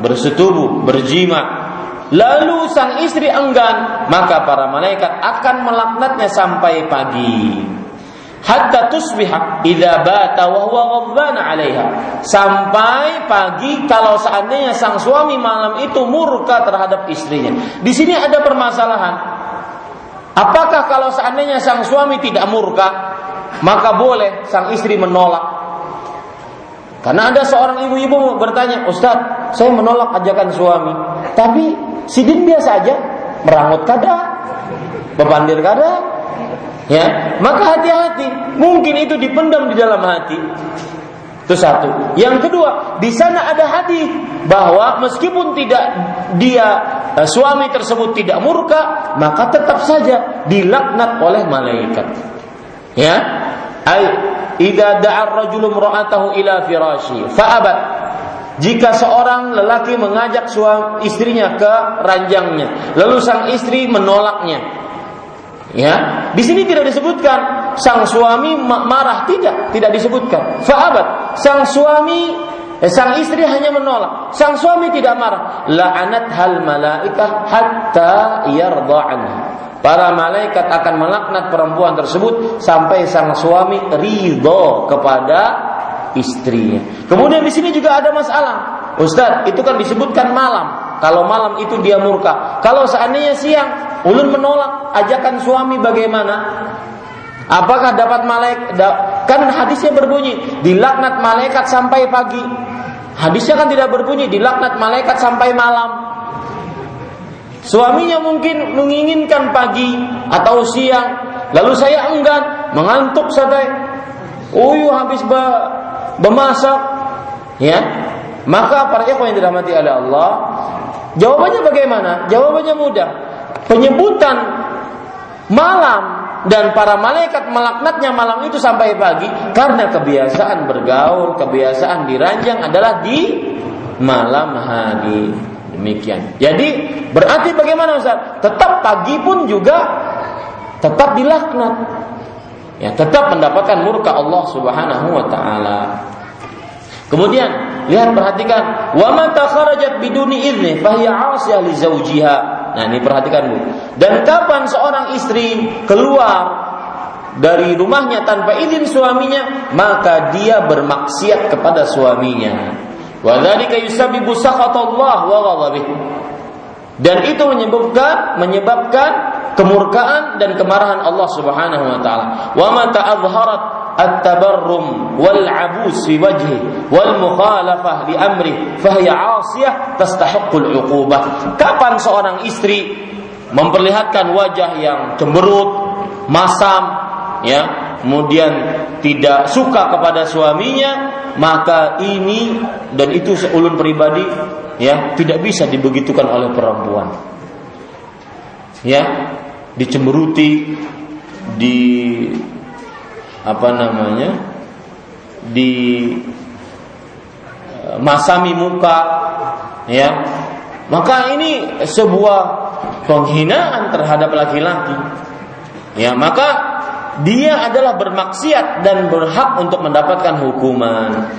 bersetubuh, berjima Lalu sang istri enggan, maka para malaikat akan melaknatnya sampai pagi. Hatta tusbiha idza bata wa huwa ghadbana 'alaiha. Sampai pagi kalau seandainya sang suami malam itu murka terhadap istrinya. Di sini ada permasalahan. Apakah kalau seandainya sang suami tidak murka, maka boleh sang istri menolak karena ada seorang ibu-ibu bertanya, Ustaz, saya menolak ajakan suami. Tapi sidin biasa aja, merangut kada, bebandir kada. Ya, maka hati-hati. Mungkin itu dipendam di dalam hati. Itu satu. Yang kedua, di sana ada hadis bahwa meskipun tidak dia eh, suami tersebut tidak murka, maka tetap saja dilaknat oleh malaikat. Ya, Ay idza da'a ar-rajulu imra'atahu ila firashi fa'abat jika seorang lelaki mengajak suami istrinya ke ranjangnya, lalu sang istri menolaknya. Ya, di sini tidak disebutkan sang suami marah tidak, tidak disebutkan. Fa'abat, sang suami eh, sang istri hanya menolak, sang suami tidak marah. La'anat hal malaikah hatta yarda'anha. Para malaikat akan melaknat perempuan tersebut sampai sang suami ridho kepada istrinya. Kemudian di sini juga ada masalah. Ustaz, itu kan disebutkan malam. Kalau malam itu dia murka. Kalau seandainya siang, ulun menolak ajakan suami bagaimana? Apakah dapat malaikat? Kan hadisnya berbunyi, dilaknat malaikat sampai pagi. Hadisnya kan tidak berbunyi, dilaknat malaikat sampai malam. Suaminya mungkin menginginkan pagi atau siang, lalu saya enggan, mengantuk sadai. Uyu habis be bemasak, ya. Maka para ikhwan yang dirahmati oleh Allah, jawabannya bagaimana? Jawabannya mudah. Penyebutan malam dan para malaikat melaknatnya malam itu sampai pagi karena kebiasaan bergaul, kebiasaan diranjang adalah di malam hari. Demikian. Jadi berarti bagaimana Ustaz? Tetap pagi pun juga tetap dilaknat. Ya, tetap mendapatkan murka Allah Subhanahu wa taala. Kemudian lihat perhatikan, wa man takharajat biduni idzni fahiya 'asiyah li zawjiha. Nah, ini perhatikan Bu. Dan kapan seorang istri keluar dari rumahnya tanpa izin suaminya, maka dia bermaksiat kepada suaminya. Wadzalika yusabbibu sakhatallah wa ghadabih. Dan itu menyebabkan menyebabkan kemurkaan dan kemarahan Allah Subhanahu wa taala. Wa ma ta'adharat fi wajhi wal mukhalafah li amri fahiya 'asiyah tastahiqqul 'uqubah. Kapan seorang istri memperlihatkan wajah yang cemberut, masam, ya, kemudian tidak suka kepada suaminya, maka ini dan itu seulun pribadi ya tidak bisa dibegitukan oleh perempuan ya dicemberuti di apa namanya di eh, masami muka ya maka ini sebuah penghinaan terhadap laki-laki ya maka dia adalah bermaksiat dan berhak untuk mendapatkan hukuman.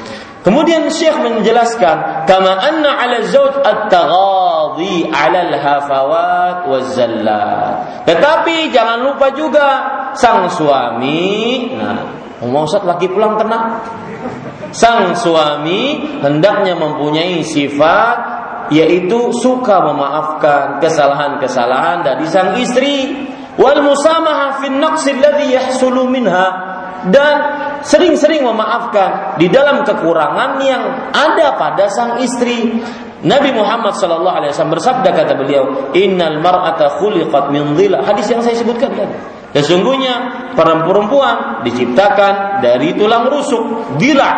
Kemudian Syekh menjelaskan, kama anna 'ala zauj at-taghadhi 'ala al-hafawat waz-zallat. Tetapi jangan lupa juga sang suami, nah, mau Ustaz lagi pulang tenang. Sang suami hendaknya mempunyai sifat yaitu suka memaafkan kesalahan-kesalahan dari sang istri wal musamaha fin naqsi alladhi yahsulu minha dan sering-sering memaafkan di dalam kekurangan yang ada pada sang istri. Nabi Muhammad sallallahu alaihi wasallam bersabda kata beliau, "Innal mar'ata khuliqat min dhila." Hadis yang saya sebutkan tadi. Sesungguhnya perempuan diciptakan dari tulang rusuk, dhila.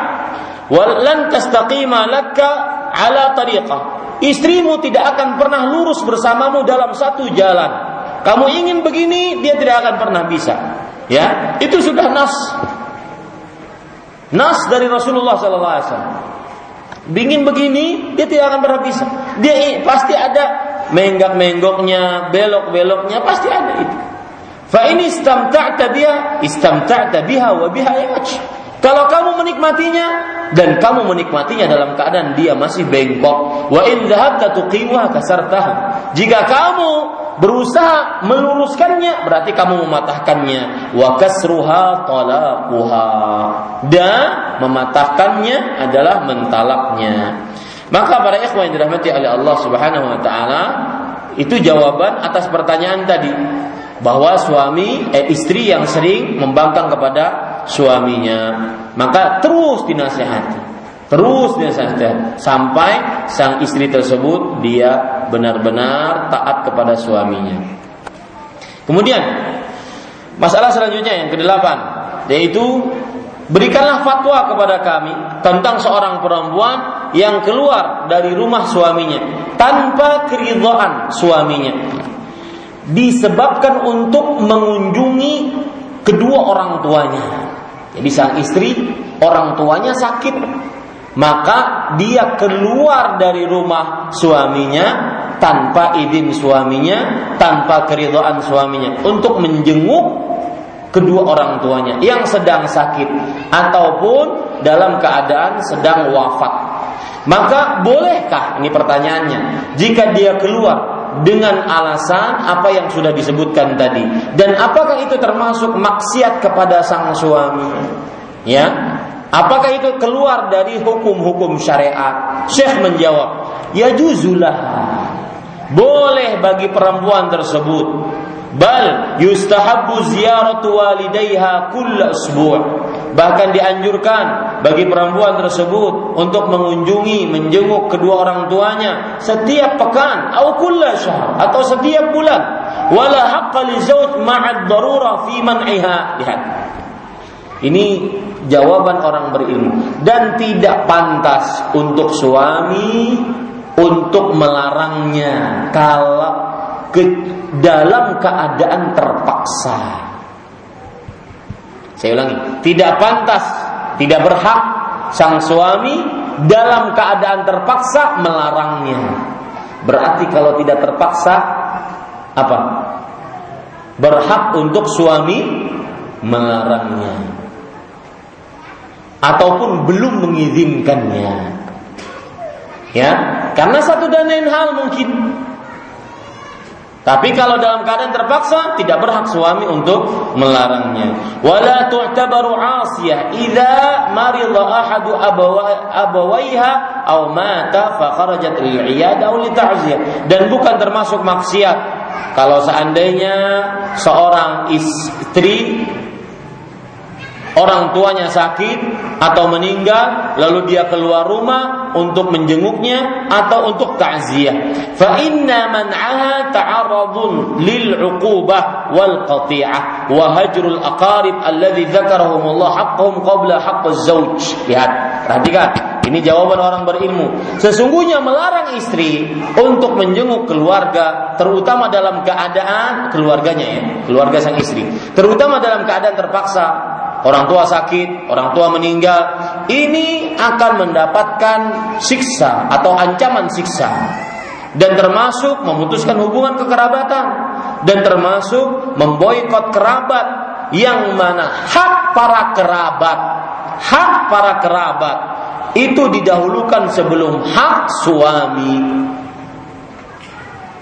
Walan tastaqima laka ala tariqah istrimu tidak akan pernah lurus bersamamu dalam satu jalan. Kamu ingin begini, dia tidak akan pernah bisa. Ya, itu sudah nas. Nas dari Rasulullah sallallahu alaihi wasallam. Bingin begini, dia tidak akan pernah bisa. Dia pasti ada menggak-menggoknya, belok-beloknya, pasti ada itu. Fa ini istamta'ta biha, istamta'ta biha wa biha yaj. Kalau kamu menikmatinya dan kamu menikmatinya dalam keadaan dia masih bengkok, wa in dhahabta kasartaha. Jika kamu berusaha meluruskannya berarti kamu mematahkannya. Wa kasruha talaquha. Dan mematahkannya adalah mentalaknya. Maka para ikhwan yang dirahmati oleh Allah Subhanahu wa taala itu jawaban atas pertanyaan tadi bahwa suami eh, istri yang sering membangkang kepada suaminya. Maka terus dinasehati terus dinasehati sampai sang istri tersebut dia benar-benar taat kepada suaminya. Kemudian masalah selanjutnya yang kedelapan yaitu berikanlah fatwa kepada kami tentang seorang perempuan yang keluar dari rumah suaminya tanpa keridhaan suaminya disebabkan untuk mengunjungi kedua orang tuanya. Jadi sang istri orang tuanya sakit, maka dia keluar dari rumah suaminya tanpa izin suaminya, tanpa keridhaan suaminya untuk menjenguk kedua orang tuanya yang sedang sakit ataupun dalam keadaan sedang wafat. Maka bolehkah ini pertanyaannya jika dia keluar dengan alasan apa yang sudah disebutkan tadi. Dan apakah itu termasuk maksiat kepada sang suami? Ya? Apakah itu keluar dari hukum-hukum syariat? Syekh menjawab ya juzulah boleh bagi perempuan tersebut. Bal yustahabbu ziyaratu walidayha kull usbu' bahkan dianjurkan bagi perempuan tersebut untuk mengunjungi menjenguk kedua orang tuanya setiap pekan atau setiap bulan. Wala fi man'iha. Lihat. Ini jawaban orang berilmu. Dan tidak pantas untuk suami untuk melarangnya kalau ke dalam keadaan terpaksa. Saya ulangi, tidak pantas, tidak berhak sang suami dalam keadaan terpaksa melarangnya. Berarti kalau tidak terpaksa apa? Berhak untuk suami melarangnya. Ataupun belum mengizinkannya. Ya, karena satu dan lain hal mungkin tapi kalau dalam keadaan terpaksa tidak berhak suami untuk melarangnya. Wala tu'tabaru 'asiyah idza marida ahadu abawaiha aw mata fa kharajat lil aw li ta'ziyah. Dan bukan termasuk maksiat kalau seandainya seorang istri orang tuanya sakit atau meninggal lalu dia keluar rumah untuk menjenguknya atau untuk takziah fa inna man'aha ta'arradun lil 'uqubah wal qati'ah wa hajrul aqarib alladhi dzakarahum Allah haqqhum qabla haqquz zauj lihat perhatikan ini jawaban orang berilmu. Sesungguhnya melarang istri untuk menjenguk keluarga, terutama dalam keadaan keluarganya ya, keluarga sang istri. Terutama dalam keadaan terpaksa, orang tua sakit, orang tua meninggal, ini akan mendapatkan siksa atau ancaman siksa. Dan termasuk memutuskan hubungan kekerabatan. Dan termasuk memboikot kerabat yang mana hak para kerabat hak para kerabat itu didahulukan sebelum hak suami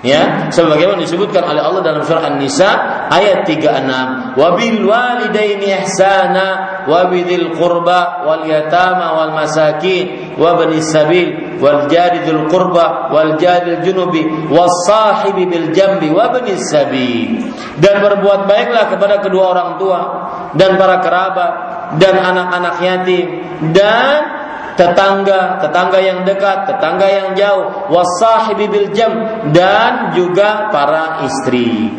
ya sebagaimana disebutkan oleh Allah dalam surah An-Nisa ayat 36 wa bil walidaini ihsana wa bidzil qurba wal yatama wal masakin wa bani sabil wal jari dzul qurba wal jari junubi was sahibi bil jambi wa bani sabil. Dan berbuat baiklah kepada kedua orang tua dan para kerabat dan anak-anak yatim dan tetangga, tetangga yang dekat, tetangga yang jauh, wasahibi bil jam dan juga para istri.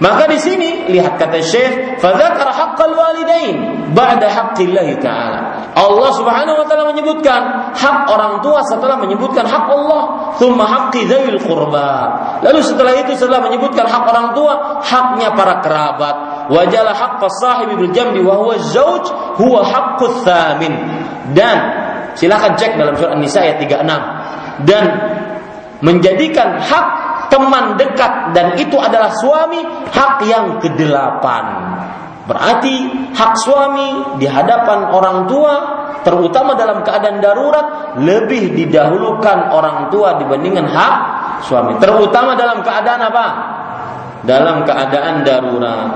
Maka di sini lihat kata Syekh, fadzakar haqqal walidain ba'da haqqillahi ta'ala. Allah Subhanahu wa taala menyebutkan hak orang tua setelah menyebutkan hak Allah, tsumma haqqi dzil qurba. Lalu setelah itu setelah menyebutkan hak orang tua, haknya para kerabat. Wajala haqqa sahibi bil jambi wa huwa zauj huwa haqqu tsamin. Dan silakan cek dalam surah An-Nisa ayat 36. Dan menjadikan hak teman dekat dan itu adalah suami hak yang kedelapan. Berarti hak suami di hadapan orang tua terutama dalam keadaan darurat lebih didahulukan orang tua dibandingkan hak suami. Terutama dalam keadaan apa? Dalam keadaan darurat.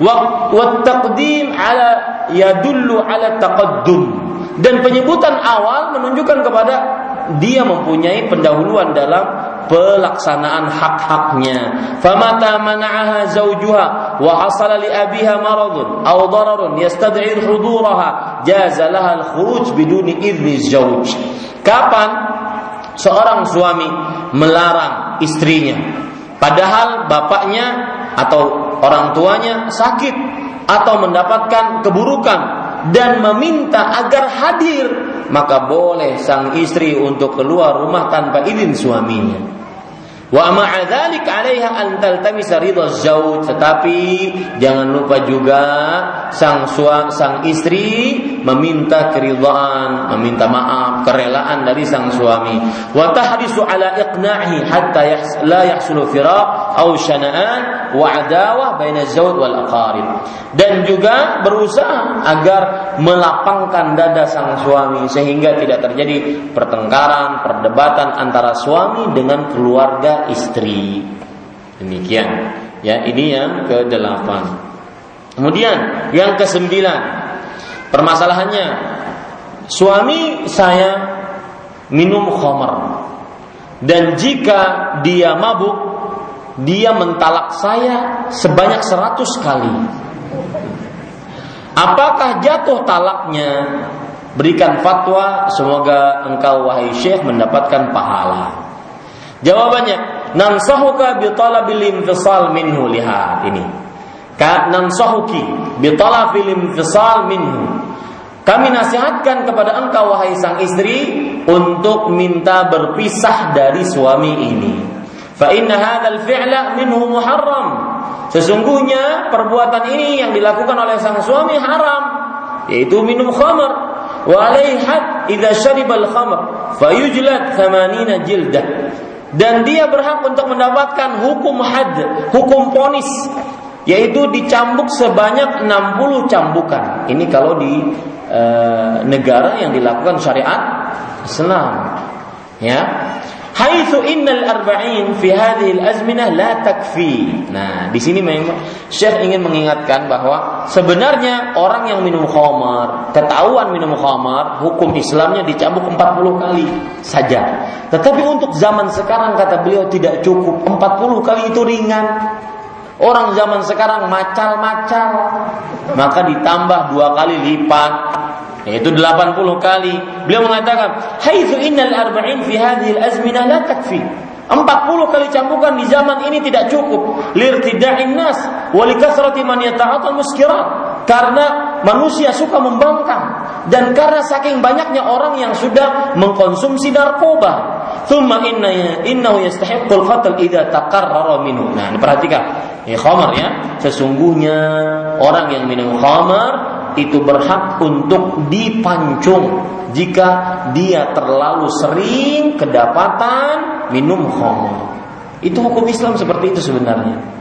Wa taqdim ala yadullu ala taqaddum. Dan penyebutan awal menunjukkan kepada dia mempunyai pendahuluan dalam pelaksanaan hak-haknya. Famata mana'aha zawjuha wa hasala li abiha maradun aw dararun yastad'i huduraha jaza laha al-khuruj biduni idzni zawj. Kapan seorang suami melarang istrinya padahal bapaknya atau orang tuanya sakit atau mendapatkan keburukan dan meminta agar hadir maka boleh sang istri untuk keluar rumah tanpa izin suaminya. Wa ma'a dzalik 'alaiha an taltamisa ridha zauj, tetapi jangan lupa juga sang suami sang istri meminta keridhaan, meminta maaf, kerelaan dari sang suami. Wa tahrisu 'ala iqna'ihi hatta la yahsulu firaq aw shana'an wa 'adawah baina zauj wal aqarib. Dan juga berusaha agar melapangkan dada sang suami sehingga tidak terjadi pertengkaran, perdebatan antara suami dengan keluarga istri. Demikian. Ya, ini yang ke-8. Kemudian yang ke-9. Permasalahannya suami saya minum khamar. Dan jika dia mabuk, dia mentalak saya sebanyak 100 kali. Apakah jatuh talaknya? Berikan fatwa, semoga engkau wahai syekh mendapatkan pahala. Jawabannya, nansahuka bi talabil infisal minhu lihat ini. Ka nansahuki bi talabil infisal minhu. Kami nasihatkan kepada engkau wahai sang istri untuk minta berpisah dari suami ini. Fa inna hadzal fi'la minhu muharram. Sesungguhnya perbuatan ini yang dilakukan oleh sang suami haram, yaitu minum khamar. Wa alaihi had idza syaribal khamr fayujlad 80 jildah dan dia berhak untuk mendapatkan hukum had, hukum ponis yaitu dicambuk sebanyak 60 cambukan. Ini kalau di e, negara yang dilakukan syariat Islam. Ya. Haitsu innal arba'in fi hadhihi al-azminah la takfi. Nah, di sini memang Syekh ingin mengingatkan bahwa sebenarnya orang yang minum khamar, ketahuan minum khamar, hukum Islamnya dicambuk 40 kali saja. Tetapi untuk zaman sekarang kata beliau tidak cukup. 40 kali itu ringan. Orang zaman sekarang macal-macal, maka ditambah dua kali lipat yaitu 80 kali. Beliau mengatakan, "Haitsu innal arba'in fi hadhihi al-azminah la takfi." 40 kali cambukan di zaman ini tidak cukup. Lirtida'in nas wa likasrati man yata'atal muskirat. Karena manusia suka membangkang dan karena saking banyaknya orang yang sudah mengkonsumsi narkoba. Thumma inna innahu yastahiqqul qatl idza taqarrara minhu. Nah, perhatikan. Ya khamar ya. Sesungguhnya orang yang minum khamar itu berhak untuk dipancung jika dia terlalu sering kedapatan minum khamr. Itu hukum Islam seperti itu sebenarnya.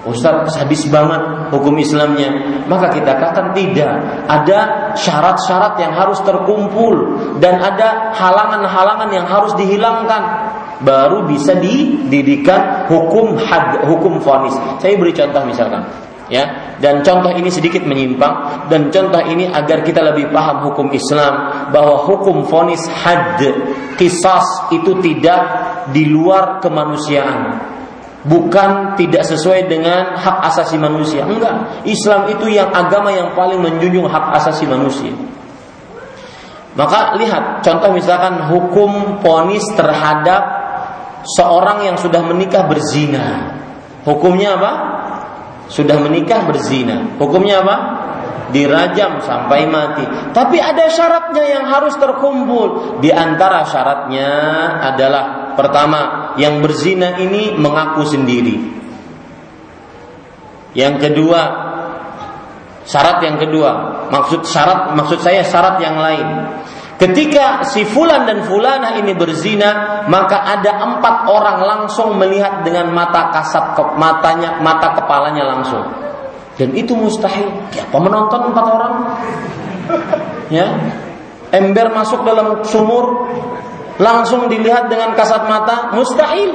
Ustaz sadis banget hukum Islamnya. Maka kita katakan tidak. Ada syarat-syarat yang harus terkumpul Dan ada halangan-halangan yang harus dihilangkan. Baru bisa didirikan hukum had, hukum fonis. Saya beri contoh misalkan ya. Dan contoh ini sedikit menyimpang. Dan contoh ini agar kita lebih paham hukum Islam. Bahwa hukum fonis had kisas itu tidak di luar kemanusiaan. Bukan tidak sesuai dengan hak asasi manusia. Enggak. Islam itu yang agama yang paling menjunjung hak asasi manusia. Maka lihat contoh misalkan hukum ponis terhadap seorang yang sudah menikah berzina. Hukumnya apa sudah menikah berzina. Hukumnya apa? dirajam sampai mati. Tapi ada syaratnya yang harus terkumpul. Di antara syaratnya adalah pertama, yang berzina ini mengaku sendiri. Yang kedua, syarat yang kedua, maksud syarat maksud saya syarat yang lain. Ketika si fulan dan fulana ini berzina, maka ada empat orang langsung melihat dengan mata kasat ke matanya, mata kepalanya langsung. Dan itu mustahil. Siapa menonton empat orang? Ya, ember masuk dalam sumur, langsung dilihat dengan kasat mata, mustahil.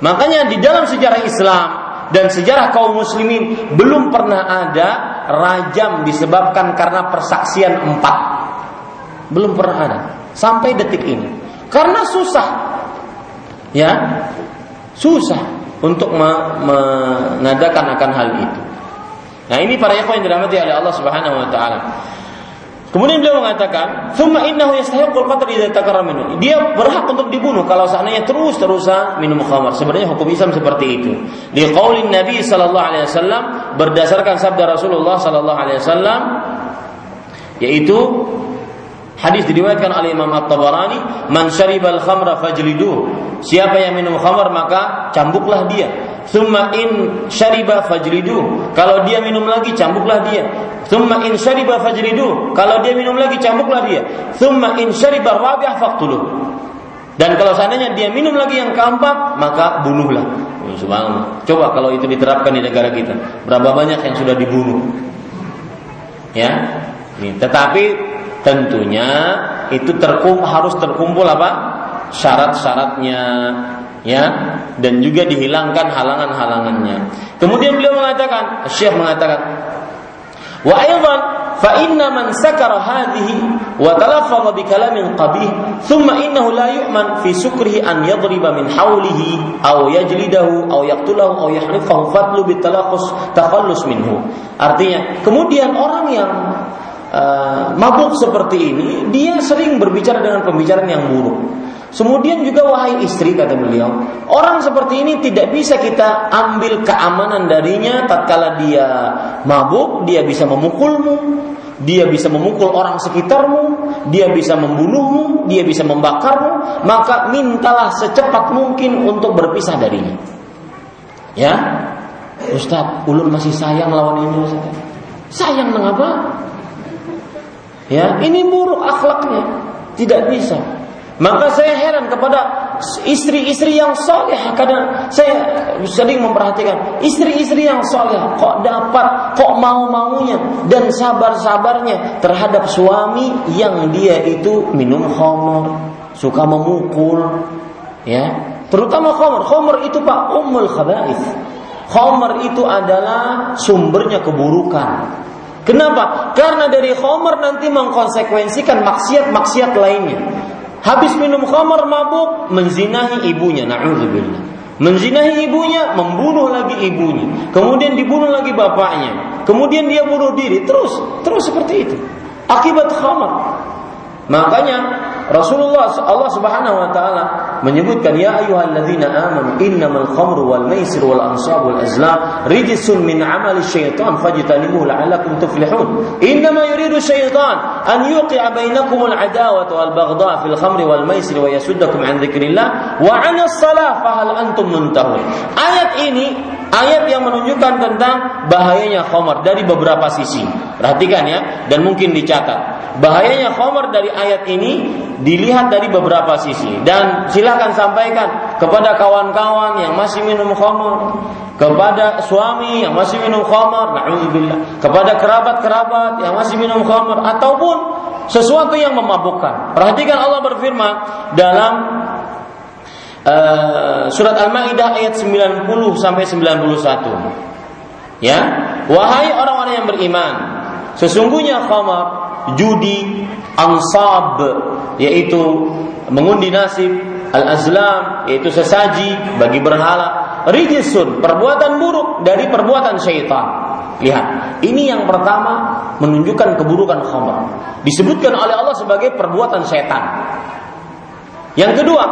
Makanya di dalam sejarah Islam dan sejarah kaum muslimin belum pernah ada rajam disebabkan karena persaksian empat belum pernah ada sampai detik ini. Karena susah. Ya. Susah untuk mengadakan akan hal itu. Nah, ini para ikhwan yang dirahmati oleh Allah Subhanahu wa taala. Kemudian beliau mengatakan, "Tsumma innahu yastahiqqul qatl idza takarrama minhu." Dia berhak untuk dibunuh kalau seandainya terus-terusan minum khamar. Sebenarnya hukum Islam seperti itu. Di qaulin Nabi sallallahu alaihi wasallam berdasarkan sabda Rasulullah sallallahu alaihi wasallam yaitu Hadis diriwayatkan oleh Imam At-Tabarani, "Man syaribal khamra fajlidu." Siapa yang minum khamar maka cambuklah dia. Thumma in syariba fajlidu. Kalau dia minum lagi cambuklah dia. Thumma in syariba fajlidu. Kalau dia minum lagi cambuklah dia. Thumma in syariba rabi'ah faqtuluh. Dan kalau seandainya dia minum lagi yang keempat, maka bunuhlah. Oh, subhanallah. Coba kalau itu diterapkan di negara kita, berapa banyak yang sudah dibunuh? Ya. Tetapi tentunya itu terkum harus terkumpul apa syarat-syaratnya ya dan juga dihilangkan halangan-halangannya. Kemudian beliau mengatakan, Syekh mengatakan, wa aidan fa inna man sakara hadhihi wa talaffadha bi kalamin qabih thumma innahu la yu'man fi sukrihi an yadriba min hawlihi aw yajlidahu aw yaqtulahu aw yahrifahu fatlu bi talaqqus takhallus minhu. Artinya, kemudian orang yang uh, mabuk seperti ini, dia sering berbicara dengan pembicaraan yang buruk. Kemudian juga wahai istri kata beliau, orang seperti ini tidak bisa kita ambil keamanan darinya tatkala dia mabuk, dia bisa memukulmu, dia bisa memukul orang sekitarmu, dia bisa membunuhmu, dia bisa membakarmu, maka mintalah secepat mungkin untuk berpisah darinya. Ya, Ustaz, ulun masih sayang lawan ini Ustaz. Sayang mengapa? Ya, ini buruk akhlaknya. Tidak bisa. Maka saya heran kepada istri-istri yang soleh karena saya sering memperhatikan istri-istri yang soleh kok dapat kok mau-maunya dan sabar-sabarnya terhadap suami yang dia itu minum khamr, suka memukul, ya terutama khamr. Khamr itu pak umul khabais. Khamr itu adalah sumbernya keburukan. Kenapa? Karena dari khomer nanti mengkonsekuensikan maksiat-maksiat lainnya. Habis minum khomer mabuk, menzinahi ibunya. Na'udzubillah. Menzinahi ibunya, membunuh lagi ibunya. Kemudian dibunuh lagi bapaknya. Kemudian dia bunuh diri. Terus, terus seperti itu. Akibat khomer. Makanya Rasulullah Allah Subhanahu wa taala menyebutkan ya ayyuhalladzina amanu innamal khamru wal maisir wal ansab wal azlam rijsun min amali syaitan fajtanibuhu la'allakum tuflihun. Innama yuridu syaitan an yuqi'a bainakum al adawata wal baghdha fil khamri wal maisir wa yasuddakum an dzikrillah wa 'anis salah fahal antum muntahun. Ayat ini ayat yang menunjukkan tentang bahayanya khamar dari beberapa sisi. Perhatikan ya dan mungkin dicatat. Bahayanya khamar dari ayat ini dilihat dari beberapa sisi dan silahkan sampaikan kepada kawan-kawan yang masih minum khamar, kepada suami yang masih minum na'udzubillah, kepada kerabat-kerabat yang masih minum khamar ataupun sesuatu yang memabukkan. Perhatikan Allah berfirman dalam uh, surat Al-Maidah ayat 90 sampai 91. Ya, wahai orang-orang yang beriman, sesungguhnya khamar judi, ansab yaitu mengundi nasib, al-azlam yaitu sesaji bagi berhala, rijisun perbuatan buruk dari perbuatan syaitan. Lihat, ini yang pertama menunjukkan keburukan khamr. Disebutkan oleh Allah sebagai perbuatan setan. Yang kedua,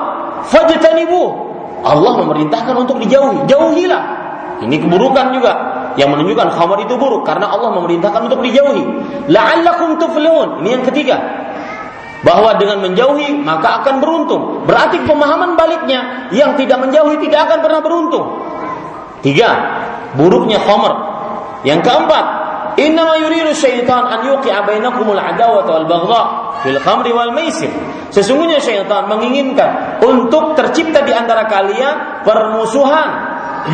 fajtanibu. Allah memerintahkan untuk dijauhi. Jauhilah. Ini keburukan juga yang menunjukkan khamar itu buruk karena Allah memerintahkan untuk dijauhi. La'allakum tuflihun. Ini yang ketiga. Bahwa dengan menjauhi maka akan beruntung. Berarti pemahaman baliknya yang tidak menjauhi tidak akan pernah beruntung. Tiga, buruknya khamar. Yang keempat, Innama yuridu syaitan an yuqi'a bainakumul adawata wal baghdha fil khamri wal maisir. Sesungguhnya syaitan menginginkan untuk tercipta di antara kalian permusuhan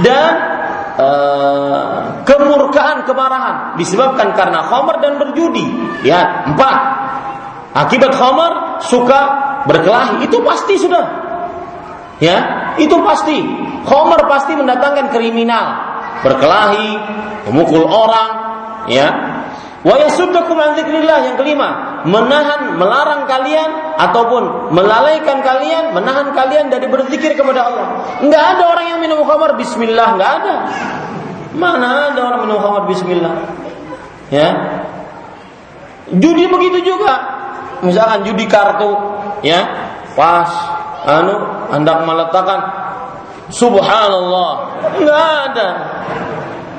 dan uh, kemurkaan, kemarahan disebabkan karena khamar dan berjudi. Ya, empat. Akibat khamar suka berkelahi itu pasti sudah. Ya, itu pasti. Khamar pasti mendatangkan kriminal, berkelahi, memukul orang, ya wa yasuddakum an yang kelima menahan melarang kalian ataupun melalaikan kalian menahan kalian dari berzikir kepada Allah. Enggak ada orang yang minum khamar bismillah enggak ada. Mana ada orang minum khamar bismillah? Ya? Judi begitu juga. Misalkan judi kartu ya? Pas anu hendak meletakkan subhanallah. Enggak ada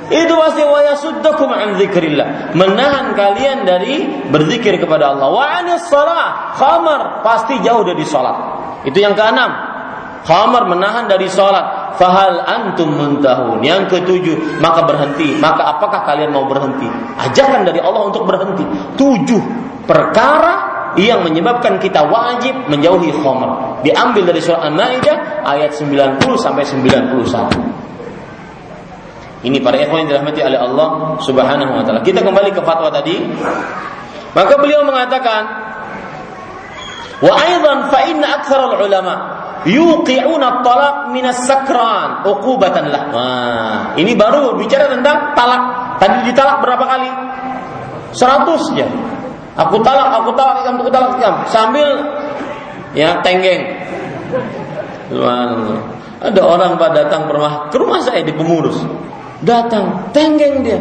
itu pasti wa yasuddakum an dzikrillah, menahan kalian dari berzikir kepada Allah. Wa anis shalah, khamar pasti jauh dari salat. Itu yang keenam. Khamar menahan dari salat. Fahal antum muntahun. Yang ketujuh, maka berhenti. Maka apakah kalian mau berhenti? Ajakan dari Allah untuk berhenti. Tujuh perkara yang menyebabkan kita wajib menjauhi khamar. Diambil dari surah An-Maidah ayat 90 sampai 91. Ini para ikhwan yang dirahmati oleh Allah Subhanahu wa taala. Kita kembali ke fatwa tadi. Maka beliau mengatakan wa aidan fa inna aktsar ulama yuqi'una talaq min as-sakran uqubatan lah. Nah, ini baru bicara tentang talak. Tadi ditalak berapa kali? 100 ya. Aku talak, aku talak, aku talak, kamu sambil ya tenggeng. Ada orang pada datang ke rumah, ke rumah saya di pengurus datang tenggeng dia.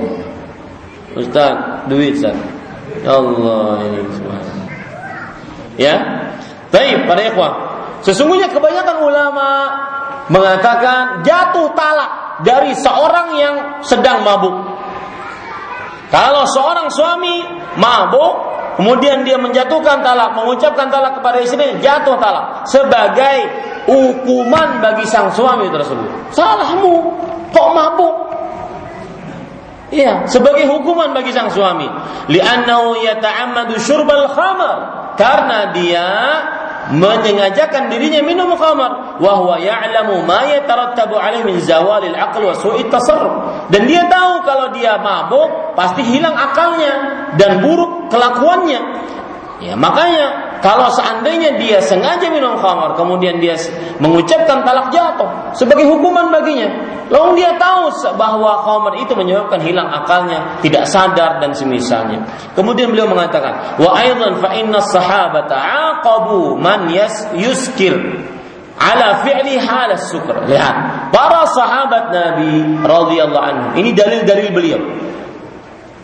Ustaz duit Ustaz. Ya Allah ini semua. Ya? Baik para ikhwah. Sesungguhnya kebanyakan ulama mengatakan jatuh talak dari seorang yang sedang mabuk. Kalau seorang suami mabuk kemudian dia menjatuhkan talak, mengucapkan talak kepada istrinya, jatuh talak sebagai hukuman bagi sang suami tersebut. Salahmu, kok mabuk? Iya, sebagai hukuman bagi sang suami. Li'annahu yata'ammadu syurbal khamar. Karena dia menyengajakan dirinya minum khamar wa huwa ya'lamu ma yatarattabu alaihi min zawalil aql wa su'it tasarruf dan dia tahu kalau dia mabuk pasti hilang akalnya dan buruk kelakuannya ya makanya kalau seandainya dia sengaja minum khamar, kemudian dia mengucapkan talak jatuh sebagai hukuman baginya. Lalu dia tahu bahwa khamar itu menyebabkan hilang akalnya, tidak sadar dan semisalnya. Kemudian beliau mengatakan, wa aidan fa inna sahabata aqabu man yas yuskir ala fi'li halas sukr. Lihat, para sahabat Nabi radhiyallahu anhu. Ini dalil-dalil beliau.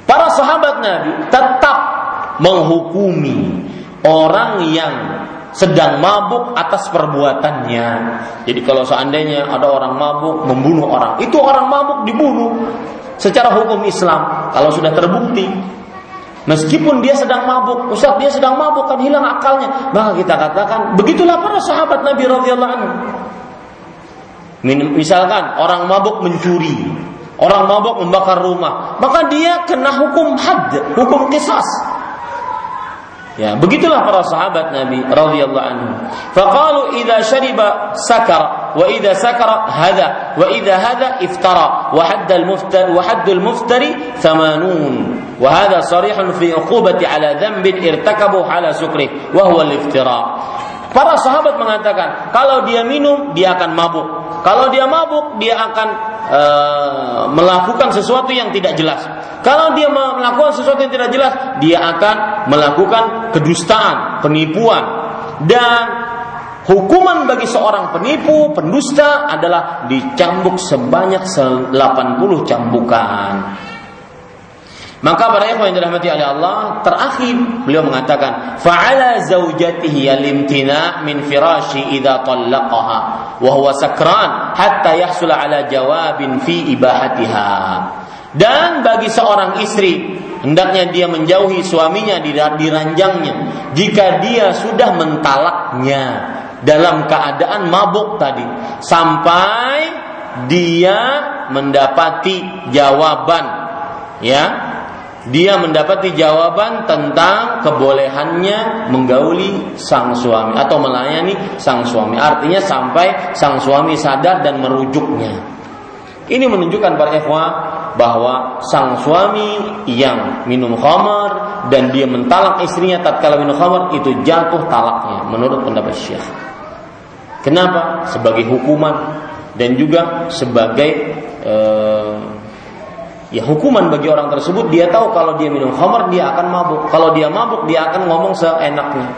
Para sahabat Nabi tetap menghukumi orang yang sedang mabuk atas perbuatannya. Jadi kalau seandainya ada orang mabuk membunuh orang, itu orang mabuk dibunuh secara hukum Islam kalau sudah terbukti. Meskipun dia sedang mabuk, Ustaz dia sedang mabuk kan hilang akalnya, maka kita katakan begitulah para sahabat Nabi radhiyallahu anhu. Misalkan orang mabuk mencuri, orang mabuk membakar rumah, maka dia kena hukum had, hukum kisas. Ya, begitulah para sahabat Nabi radhiyallahu anhu. Faqalu idza syariba sakara wa idza sakara hada wa idza hada iftara wa hadd al-muftari wa hadd al-muftari 80 wa hadha sarihun fi uqubati ala dhanbin irtakabu ala sukri wa huwa al-iftira. Para sahabat mengatakan, kalau dia minum dia akan mabuk. Kalau dia mabuk dia akan uh, melakukan sesuatu yang tidak jelas. Kalau dia melakukan sesuatu yang tidak jelas, dia akan melakukan kedustaan, penipuan dan hukuman bagi seorang penipu, pendusta adalah dicambuk sebanyak 80 cambukan. Maka para ikhwan yang dirahmati oleh Allah, terakhir beliau mengatakan, "Fa'ala zaujatihi al-imtina min firashi idza talaqaha wa huwa sakran hatta yahsula ala jawabin fi ibahatiha." Dan bagi seorang istri hendaknya dia menjauhi suaminya di, di ranjangnya jika dia sudah mentalaknya dalam keadaan mabuk tadi sampai dia mendapati jawaban ya dia mendapati jawaban tentang kebolehannya menggauli sang suami atau melayani sang suami artinya sampai sang suami sadar dan merujuknya ini menunjukkan para ikhwah bahwa sang suami yang minum khamar dan dia mentalak istrinya tatkala minum khamar itu jatuh talaknya menurut pendapat Syekh. Kenapa? Sebagai hukuman dan juga sebagai uh, ya hukuman bagi orang tersebut dia tahu kalau dia minum khamar dia akan mabuk. Kalau dia mabuk dia akan ngomong seenaknya.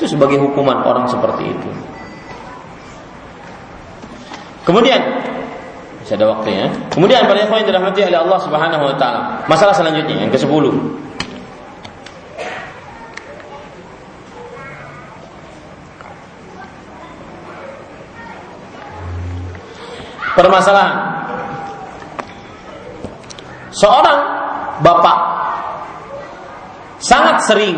Itu sebagai hukuman orang seperti itu. Kemudian masih ada waktu ya. Kemudian para yang dirahmati oleh Allah Subhanahu wa taala. Masalah selanjutnya yang ke-10. Permasalahan Seorang bapak sangat sering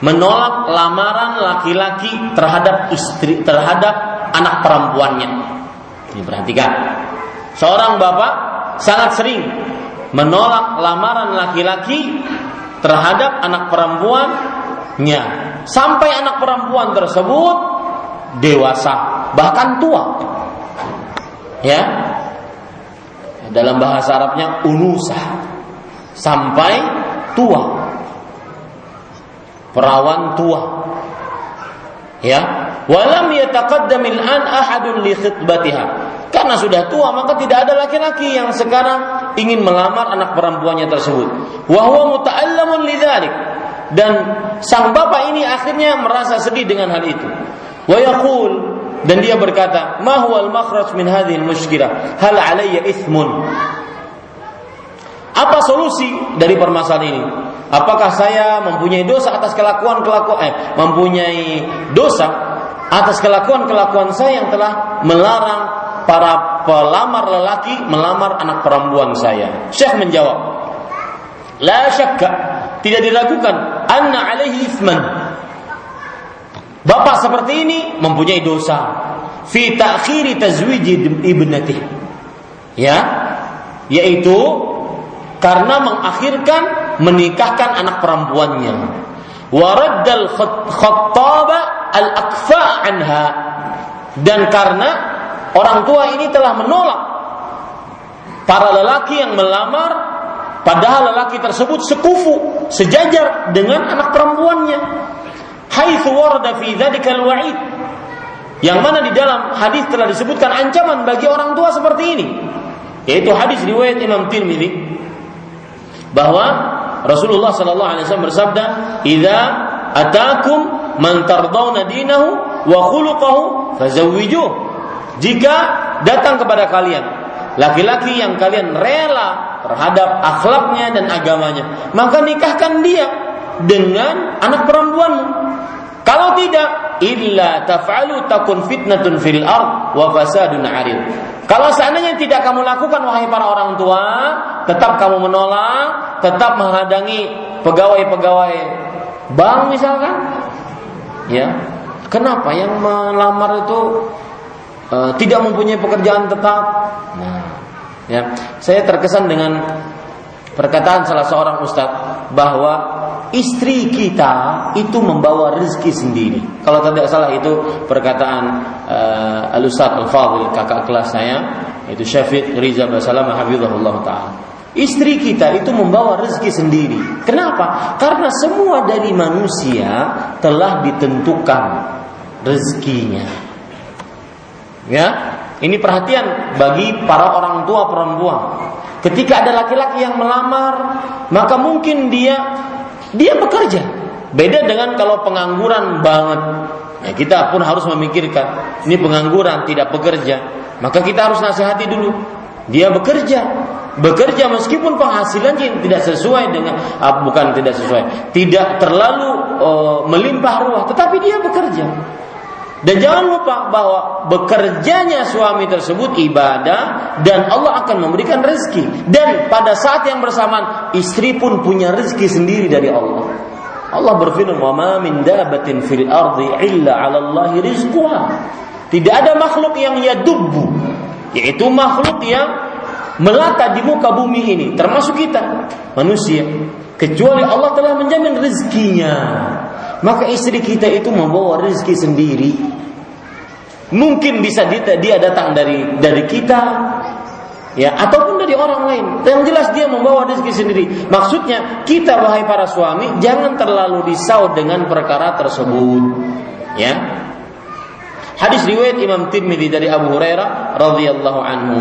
menolak lamaran laki-laki terhadap istri terhadap anak perempuannya. Ini perhatikan. Seorang bapak sangat sering menolak lamaran laki-laki terhadap anak perempuannya sampai anak perempuan tersebut dewasa bahkan tua ya dalam bahasa Arabnya unusa sampai tua perawan tua ya walam yataqaddamil an ahadun li khitbatiha karena sudah tua maka tidak ada laki-laki yang sekarang ingin melamar anak perempuannya tersebut. Wahwa muta'allamun lidzalik. Dan sang bapak ini akhirnya merasa sedih dengan hal itu. Wa yaqul dan dia berkata, "Ma huwal makhraj min hadhihi al-mushkilah? Hal alayya ithmun?" Apa solusi dari permasalahan ini? Apakah saya mempunyai dosa atas kelakuan-kelakuan eh mempunyai dosa atas kelakuan-kelakuan saya yang telah melarang para pelamar lelaki melamar anak perempuan saya. Syekh menjawab, La syakka, tidak diragukan, anna alaihi ithman. Bapak seperti ini mempunyai dosa. Fi ta'khiri tazwiji ibnati. Ya, yaitu karena mengakhirkan menikahkan anak perempuannya. Waraddal khattaba al-akfa anha dan karena orang tua ini telah menolak para lelaki yang melamar padahal lelaki tersebut sekufu sejajar dengan anak perempuannya haitsu warada fi dzadzal wa'id yang mana di dalam hadis telah disebutkan ancaman bagi orang tua seperti ini yaitu hadis riwayat Imam Tirmidzi bahwa Rasulullah sallallahu alaihi wasallam bersabda, "Idza atakum man tardawna dinahu wa khuluquhu fazawwijuh." Jika datang kepada kalian laki-laki yang kalian rela terhadap akhlaknya dan agamanya, maka nikahkan dia dengan anak perempuanmu. Kalau tidak, illa taf'alu takun fitnatun fil ard wa fasadun arid. Kalau seandainya tidak kamu lakukan wahai para orang tua, tetap kamu menolak, tetap menghadangi pegawai-pegawai bank misalkan. Ya. Kenapa yang melamar itu uh, tidak mempunyai pekerjaan tetap. Nah, ya, saya terkesan dengan perkataan salah seorang ustadz bahwa istri kita itu membawa rezeki sendiri. Kalau tidak salah itu perkataan uh, Al Ustaz Al Fadil kakak kelas saya itu Syafiq Riza Basalam Hafizahullah Taala. Istri kita itu membawa rezeki sendiri. Kenapa? Karena semua dari manusia telah ditentukan rezekinya. Ya, ini perhatian bagi para orang tua perempuan. Ketika ada laki-laki yang melamar, maka mungkin dia dia bekerja. Beda dengan kalau pengangguran banget. Ya, kita pun harus memikirkan ini pengangguran tidak bekerja. Maka kita harus nasihati dulu. Dia bekerja, bekerja meskipun penghasilannya tidak sesuai dengan uh, bukan tidak sesuai, tidak terlalu uh, melimpah ruah, tetapi dia bekerja. Dan jangan lupa bahwa bekerjanya suami tersebut ibadah dan Allah akan memberikan rezeki. Dan pada saat yang bersamaan istri pun punya rezeki sendiri dari Allah. Allah berfirman, "Wa ma min dabatin fil ardi illa 'ala Allah rizquha." Tidak ada makhluk yang yadubbu, yaitu makhluk yang melata di muka bumi ini, termasuk kita, manusia, kecuali Allah telah menjamin rezekinya. Maka istri kita itu membawa rezeki sendiri. Mungkin bisa dia, datang dari dari kita, ya ataupun dari orang lain. Yang jelas dia membawa rezeki sendiri. Maksudnya kita wahai para suami jangan terlalu risau dengan perkara tersebut. Ya. Hadis riwayat Imam Tirmidzi dari Abu Hurairah radhiyallahu anhu.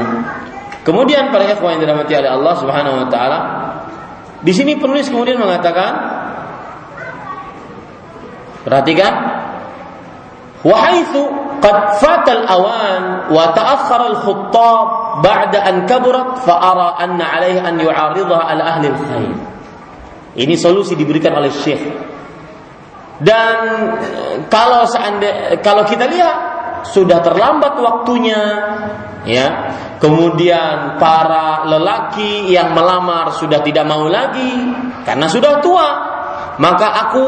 Kemudian para ikhwan yang dirahmati oleh Allah Subhanahu wa taala, di sini penulis kemudian mengatakan Perhatikan. Wahaitsu qad fatal awan wa ta'akhkhara al-khuttab ba'da an kaburat fa ara anna 'alaihi an yu'aridha ala ahli al-khair. Ini solusi diberikan oleh Syekh. Dan kalau seandainya kalau kita lihat sudah terlambat waktunya ya kemudian para lelaki yang melamar sudah tidak mau lagi karena sudah tua maka aku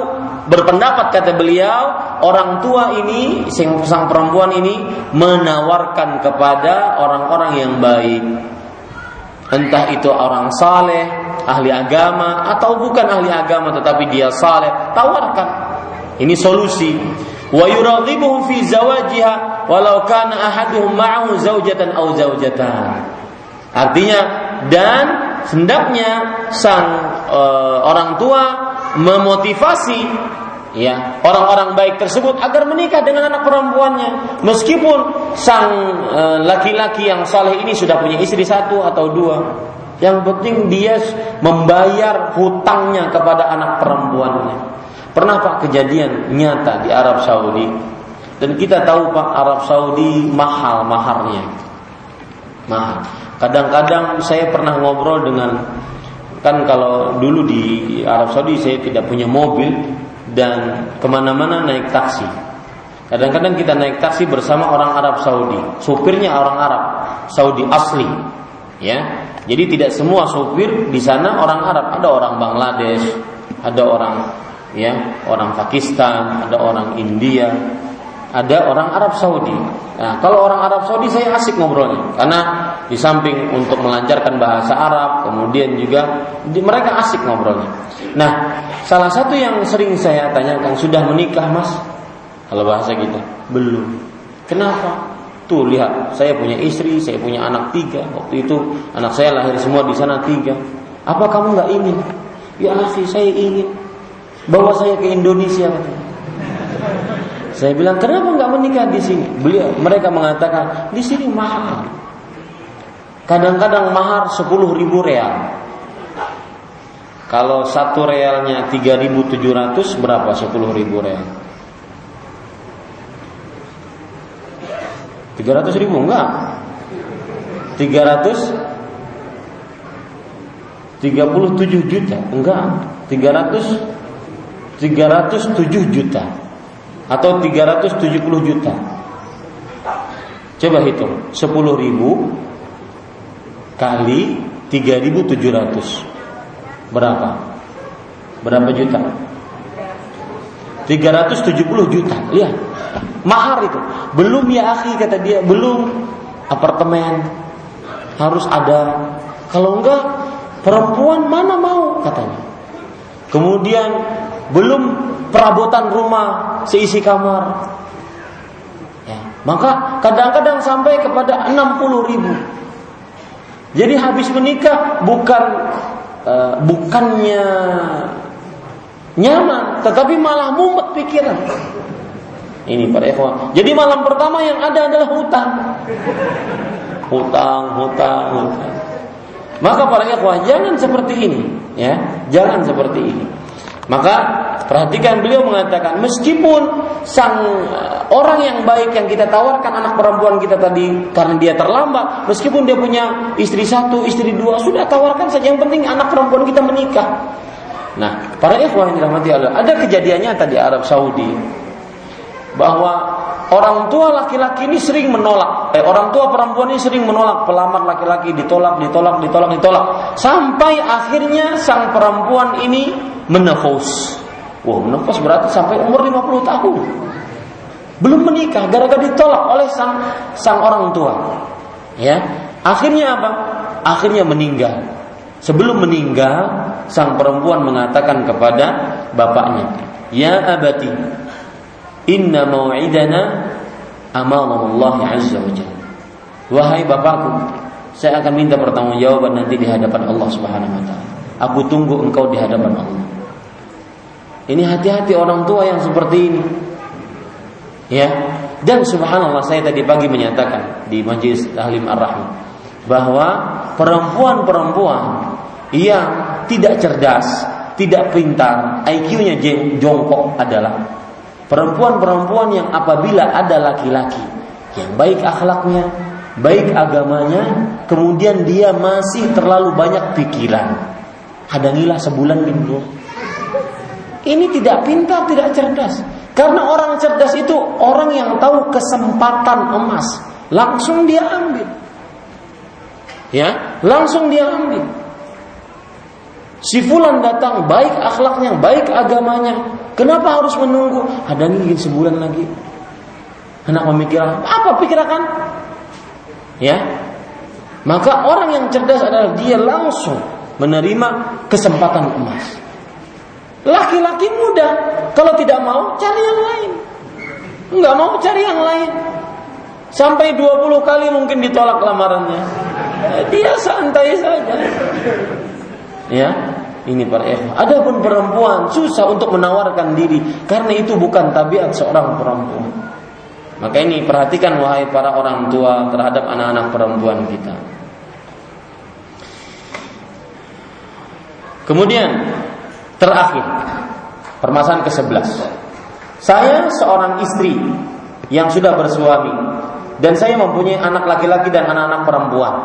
berpendapat kata beliau orang tua ini sang perempuan ini menawarkan kepada orang-orang yang baik. Entah itu orang saleh ahli agama atau bukan ahli agama tetapi dia saleh tawarkan. Ini solusi. Wa yuradhibuhum fi zawajiha walau kana ahaduhum ma'ahu zaujatan aw zaujatan. Artinya dan hendaknya sang uh, orang tua memotivasi ya orang-orang baik tersebut agar menikah dengan anak perempuannya. Meskipun sang e, laki-laki yang saleh ini sudah punya istri satu atau dua yang penting dia membayar hutangnya kepada anak perempuannya. Pernah pak kejadian nyata di Arab Saudi? Dan kita tahu pak Arab Saudi mahal maharnya. Mahal. Kadang-kadang saya pernah ngobrol dengan kan kalau dulu di Arab Saudi saya tidak punya mobil dan ke mana-mana naik taksi. Kadang-kadang kita naik taksi bersama orang Arab Saudi, sopirnya orang Arab Saudi asli, ya. Jadi tidak semua sopir di sana orang Arab, ada orang Bangladesh, ada orang ya orang Pakistan, ada orang India, ada orang Arab Saudi. Nah, kalau orang Arab Saudi saya asik ngobrolnya karena di samping untuk melancarkan bahasa Arab, kemudian juga di, mereka asik ngobrolnya. Nah, salah satu yang sering saya tanyakan sudah menikah mas? Kalau bahasa kita belum. Kenapa? Tuh lihat, saya punya istri, saya punya anak tiga. Waktu itu anak saya lahir semua di sana tiga. Apa kamu nggak ingin? Ya sih, saya ingin. Bawa saya ke Indonesia. Saya bilang kenapa nggak menikah di sini? Beliau mereka mengatakan di sini mahal. Kadang-kadang mahar 10 ribu real. Kalau satu realnya 3.700 berapa 10 ribu real? 300 ribu enggak? 300 37 juta enggak 300 307 juta atau 370 juta. Coba hitung, 10 ribu kali 3.700 berapa? Berapa juta? 370 juta. Lihat, mahar itu. Belum ya akhi kata dia, belum apartemen harus ada. Kalau enggak perempuan mana mau katanya. Kemudian belum perabotan rumah seisi kamar. Ya, maka kadang-kadang sampai kepada 60 ribu. Jadi habis menikah bukan uh, bukannya nyaman, tetapi malah mumet pikiran. Ini para ikhwan. Jadi malam pertama yang ada adalah hutang. Hutang, hutang, hutang. Maka para ikhwan jangan seperti ini, ya. Jangan seperti ini. Maka perhatikan beliau mengatakan meskipun sang eh, orang yang baik yang kita tawarkan anak perempuan kita tadi karena dia terlambat, meskipun dia punya istri satu, istri dua, sudah tawarkan saja. Yang penting anak perempuan kita menikah. Nah, para ikhwah yang dirahmati Allah, ada kejadiannya tadi Arab Saudi bahwa orang tua laki-laki ini sering menolak, eh, orang tua perempuan ini sering menolak. Pelamar laki-laki ditolak, ditolak, ditolak, ditolak, sampai akhirnya sang perempuan ini menepus. Wah, menepus berarti sampai umur 50 tahun. Belum menikah gara-gara ditolak oleh sang sang orang tua. Ya. Akhirnya apa? Akhirnya meninggal. Sebelum meninggal, sang perempuan mengatakan kepada bapaknya, "Ya abati, Inna mau'idana amama Allah Azza wa. Wahai bapakku, saya akan minta pertanggungjawaban nanti di hadapan Allah Subhanahu wa taala. Aku tunggu engkau di hadapan Allah. Ini hati-hati orang tua yang seperti ini. Ya. Dan subhanallah saya tadi pagi menyatakan di Majelis Tahlim Ar-Rahman bahwa perempuan-perempuan yang tidak cerdas, tidak pintar, IQ-nya jongkok adalah Perempuan-perempuan yang apabila ada laki-laki yang baik akhlaknya, baik agamanya, kemudian dia masih terlalu banyak pikiran. Hadangilah sebulan minggu. Ini tidak pintar, tidak cerdas. Karena orang cerdas itu orang yang tahu kesempatan emas, langsung dia ambil. Ya, langsung dia ambil. Si fulan datang baik akhlaknya, baik agamanya, Kenapa harus menunggu? Ada ingin sebulan lagi. Anak memikirkan apa pikirkan? Ya. Maka orang yang cerdas adalah dia langsung menerima kesempatan emas. Laki-laki muda kalau tidak mau cari yang lain. Enggak mau cari yang lain. Sampai 20 kali mungkin ditolak lamarannya. Dia santai saja. Ya, ini para ikhwan. Adapun perempuan susah untuk menawarkan diri karena itu bukan tabiat seorang perempuan. Maka ini perhatikan wahai para orang tua terhadap anak-anak perempuan kita. Kemudian terakhir permasalahan ke-11. Saya seorang istri yang sudah bersuami dan saya mempunyai anak laki-laki dan anak-anak perempuan.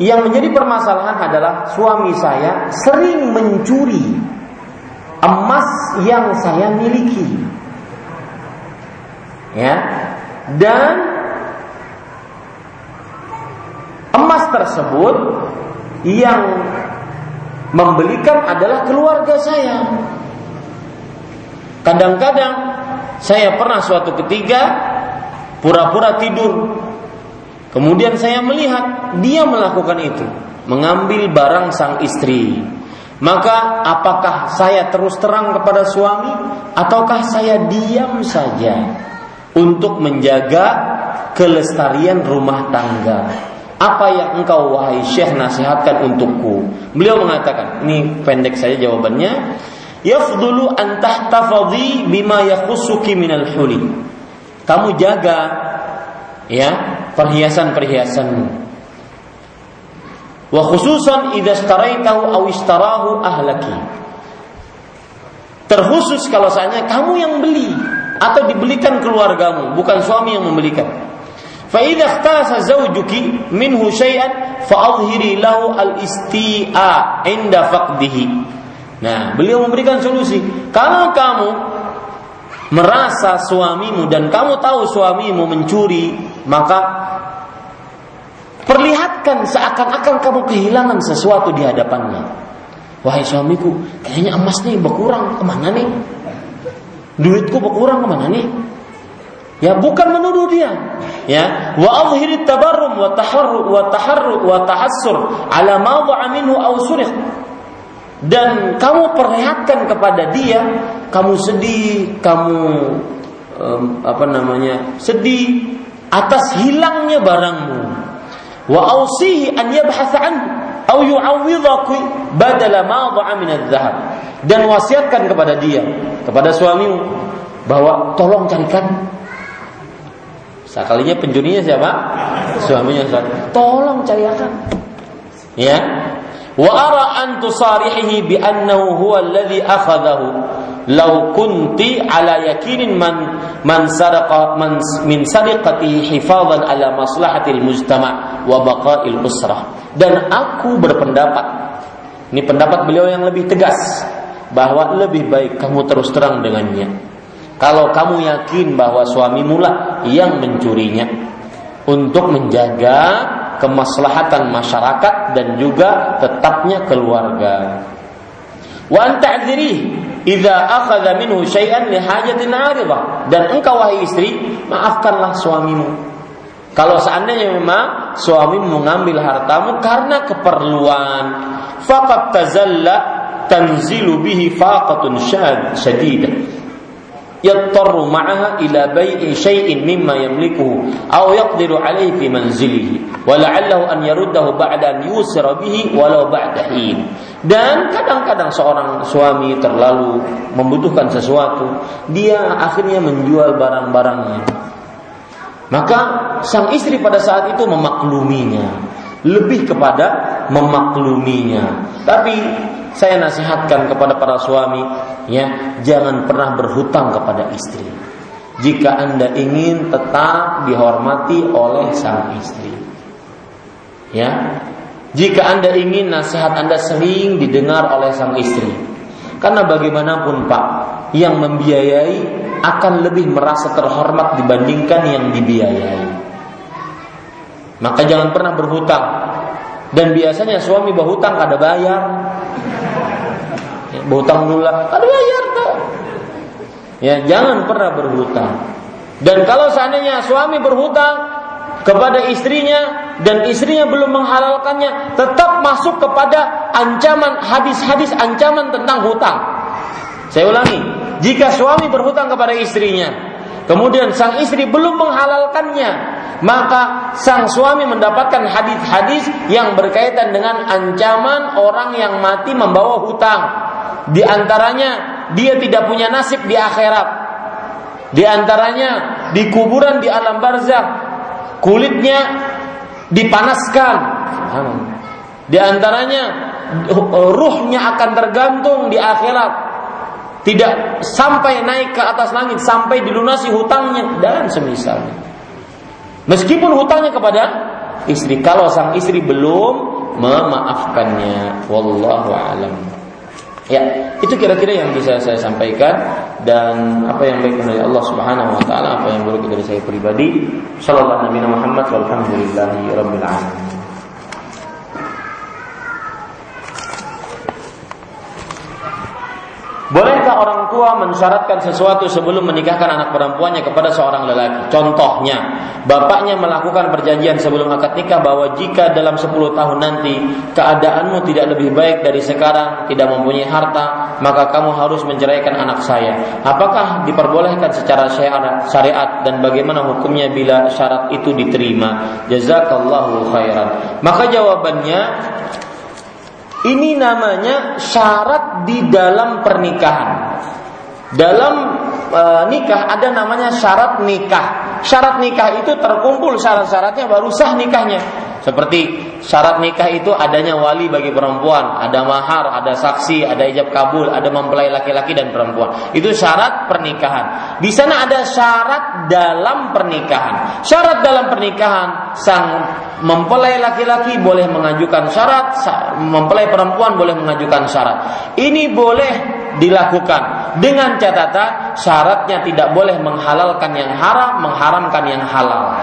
Yang menjadi permasalahan adalah suami saya sering mencuri emas yang saya miliki. Ya. Dan emas tersebut yang membelikan adalah keluarga saya. Kadang-kadang saya pernah suatu ketiga pura-pura tidur Kemudian saya melihat dia melakukan itu, mengambil barang sang istri. Maka apakah saya terus terang kepada suami ataukah saya diam saja untuk menjaga kelestarian rumah tangga? Apa yang engkau wahai Syekh nasihatkan untukku? Beliau mengatakan, ini pendek saja jawabannya. Yafdulu an tahtafadhi bima yakhussuki minal huli. Kamu jaga ya perhiasan-perhiasanmu. Wa khususan idza istaraitahu aw istarahu ahlaki. Terkhusus kalau saatnya kamu yang beli atau dibelikan keluargamu, bukan suami yang membelikan. Ikhtasa zawjuki minhu syai'an fa adhhiri lahu al-isti'a inda faqdihi. Nah, beliau memberikan solusi. Kalau kamu merasa suamimu dan kamu tahu suamimu mencuri, maka perlihatkan seakan-akan kamu kehilangan sesuatu di hadapannya. Wahai suamiku, kayaknya emasnya berkurang ke mana nih? Duitku berkurang ke mana nih? Ya bukan menuduh dia. Ya, wa azhiri tabarrum wa taharru wa taharru wa tahassur ala ma minhu aw Dan kamu perlihatkan kepada dia, kamu sedih, kamu um, apa namanya? sedih atas hilangnya barangmu. Wa ausihi an yabhatha an au yu'awwidhaku badala ma dha'a min adh-dhahab. Dan wasiatkan kepada dia, kepada suamimu bahwa tolong carikan Sekalinya penjurinya siapa? Suaminya Tolong carikan. Ya. Wa ara an tusarihihi bi annahu huwa alladhi akhadahu law kunti ala yakinin man man sadaqa man min sadiqati hifadhan ala maslahatil mujtama wa baqa'il usrah dan aku berpendapat ini pendapat beliau yang lebih tegas bahwa lebih baik kamu terus terang dengannya Kalau kamu yakin bahwa suamimu lah yang mencurinya untuk menjaga kemaslahatan masyarakat dan juga tetapnya keluarga. Wa anta'dziri idza akhadha minhu syai'an li hajatin. Dan engkau wahai istri, maafkanlah suamimu. Kalau seandainya memang suami mengambil hartamu karena keperluan, faqad tazalla tanzilu bihi faqatun syadidah alayhi fi manzilihi wa la'allahu an yaruddahu ba'da an yusra bihi walau ba'da hin. Dan kadang-kadang seorang suami terlalu membutuhkan sesuatu dia akhirnya menjual barang-barangnya. Maka sang istri pada saat itu memakluminya lebih kepada memakluminya. Tapi saya nasihatkan kepada para suami ya jangan pernah berhutang kepada istri. Jika anda ingin tetap dihormati oleh sang istri. Ya. Jika anda ingin nasihat anda sering didengar oleh sang istri. Karena bagaimanapun pak yang membiayai akan lebih merasa terhormat dibandingkan yang dibiayai. Maka jangan pernah berhutang. Dan biasanya suami berhutang kada bayar berhutang dulu lah, ada bayar tuh. Ya, jangan pernah berhutang. Dan kalau seandainya suami berhutang kepada istrinya dan istrinya belum menghalalkannya, tetap masuk kepada ancaman hadis-hadis ancaman tentang hutang. Saya ulangi, jika suami berhutang kepada istrinya, kemudian sang istri belum menghalalkannya, maka sang suami mendapatkan hadis-hadis yang berkaitan dengan ancaman orang yang mati membawa hutang. Di antaranya dia tidak punya nasib di akhirat. Di antaranya di kuburan di alam barzakh kulitnya dipanaskan. Di antaranya ruhnya akan tergantung di akhirat. Tidak sampai naik ke atas langit sampai dilunasi hutangnya dan semisalnya. Meskipun hutangnya kepada istri kalau sang istri belum memaafkannya wallahu alam Ya, itu kira-kira yang bisa saya sampaikan dan apa yang baik dari Allah Subhanahu wa taala, apa yang buruk dari saya pribadi. Sallallahu alaihi Muhammad walhamdulillahi rabbil alamin. Bolehkah orang tua mensyaratkan sesuatu sebelum menikahkan anak perempuannya kepada seorang lelaki? Contohnya, bapaknya melakukan perjanjian sebelum akad nikah bahwa jika dalam 10 tahun nanti keadaanmu tidak lebih baik dari sekarang, tidak mempunyai harta, maka kamu harus menceraikan anak saya. Apakah diperbolehkan secara syariat dan bagaimana hukumnya bila syarat itu diterima? Jazakallahu khairan. Maka jawabannya ini namanya syarat di dalam pernikahan. Dalam e, nikah ada namanya syarat nikah. Syarat nikah itu terkumpul syarat-syaratnya baru sah nikahnya. Seperti syarat nikah itu adanya wali bagi perempuan, ada mahar, ada saksi, ada ijab kabul, ada mempelai laki-laki dan perempuan. Itu syarat pernikahan. Di sana ada syarat dalam pernikahan. Syarat dalam pernikahan sang mempelai laki-laki boleh mengajukan syarat, mempelai perempuan boleh mengajukan syarat. Ini boleh dilakukan dengan catatan syaratnya tidak boleh menghalalkan yang haram, mengharamkan yang halal.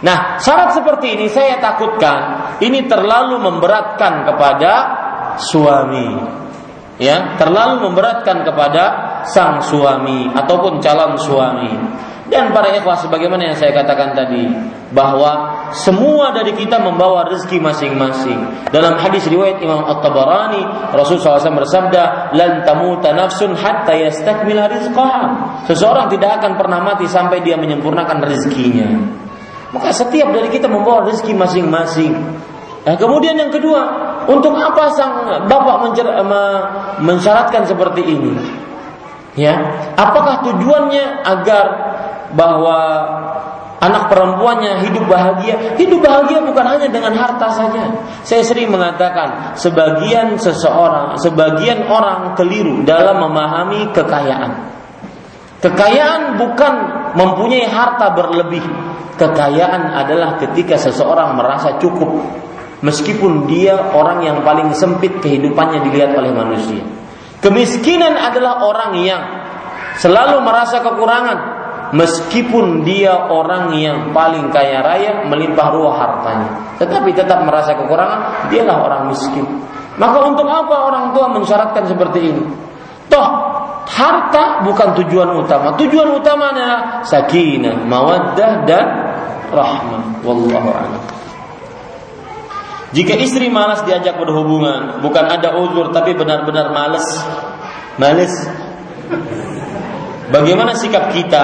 Nah, syarat seperti ini saya takutkan ini terlalu memberatkan kepada suami. Ya, terlalu memberatkan kepada sang suami ataupun calon suami. Dan para ikhwah sebagaimana yang saya katakan tadi bahwa semua dari kita membawa rezeki masing-masing. Dalam hadis riwayat Imam At-Tabarani, Rasulullah SAW bersabda, "Lan tamuta nafsun hatta yastakmila rizqaha." Seseorang tidak akan pernah mati sampai dia menyempurnakan rezekinya. Maka setiap dari kita membawa rezeki masing-masing. Nah, kemudian yang kedua, untuk apa sang bapak mensyaratkan seperti ini? Ya, apakah tujuannya agar bahwa anak perempuannya hidup bahagia? Hidup bahagia bukan hanya dengan harta saja. Saya sering mengatakan, sebagian seseorang, sebagian orang keliru dalam memahami kekayaan. Kekayaan bukan mempunyai harta berlebih, Kekayaan adalah ketika seseorang merasa cukup meskipun dia orang yang paling sempit kehidupannya dilihat oleh manusia. Kemiskinan adalah orang yang selalu merasa kekurangan meskipun dia orang yang paling kaya raya melimpah ruah hartanya tetapi tetap merasa kekurangan dialah orang miskin maka untuk apa orang tua mensyaratkan seperti ini toh harta bukan tujuan utama tujuan utama adalah sakinah mawaddah dan rahmah wallahu a'lam jika istri malas diajak berhubungan, bukan ada uzur tapi benar-benar malas. Malas. Bagaimana sikap kita?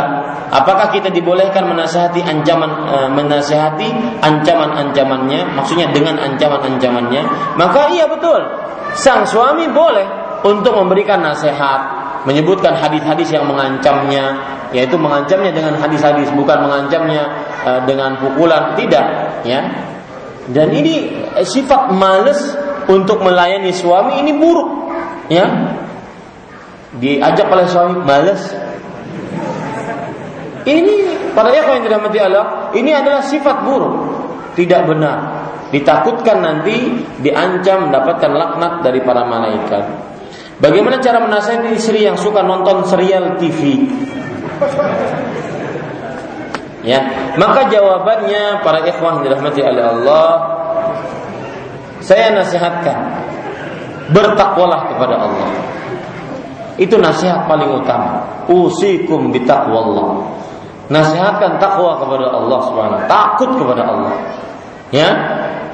Apakah kita dibolehkan menasihati ancaman e, menasihati ancaman-ancamannya, maksudnya dengan ancaman-ancamannya? Maka iya betul. Sang suami boleh untuk memberikan nasihat, menyebutkan hadis-hadis yang mengancamnya, yaitu mengancamnya dengan hadis-hadis, bukan mengancamnya e, dengan pukulan, tidak, ya dan ini sifat males untuk melayani suami ini buruk, ya. Diajak oleh suami males. Ini para ikhwan yang dirahmati Allah, ini adalah sifat buruk, tidak benar. Ditakutkan nanti diancam mendapatkan laknat dari para malaikat. Bagaimana cara menasihati istri yang suka nonton serial TV? Ya, maka jawabannya para ikhwah dirahmati oleh Allah saya nasihatkan bertakwalah kepada Allah. Itu nasihat paling utama. Usikum bitaqwallah. Nasihatkan takwa kepada Allah Subhanahu takut kepada Allah. Ya.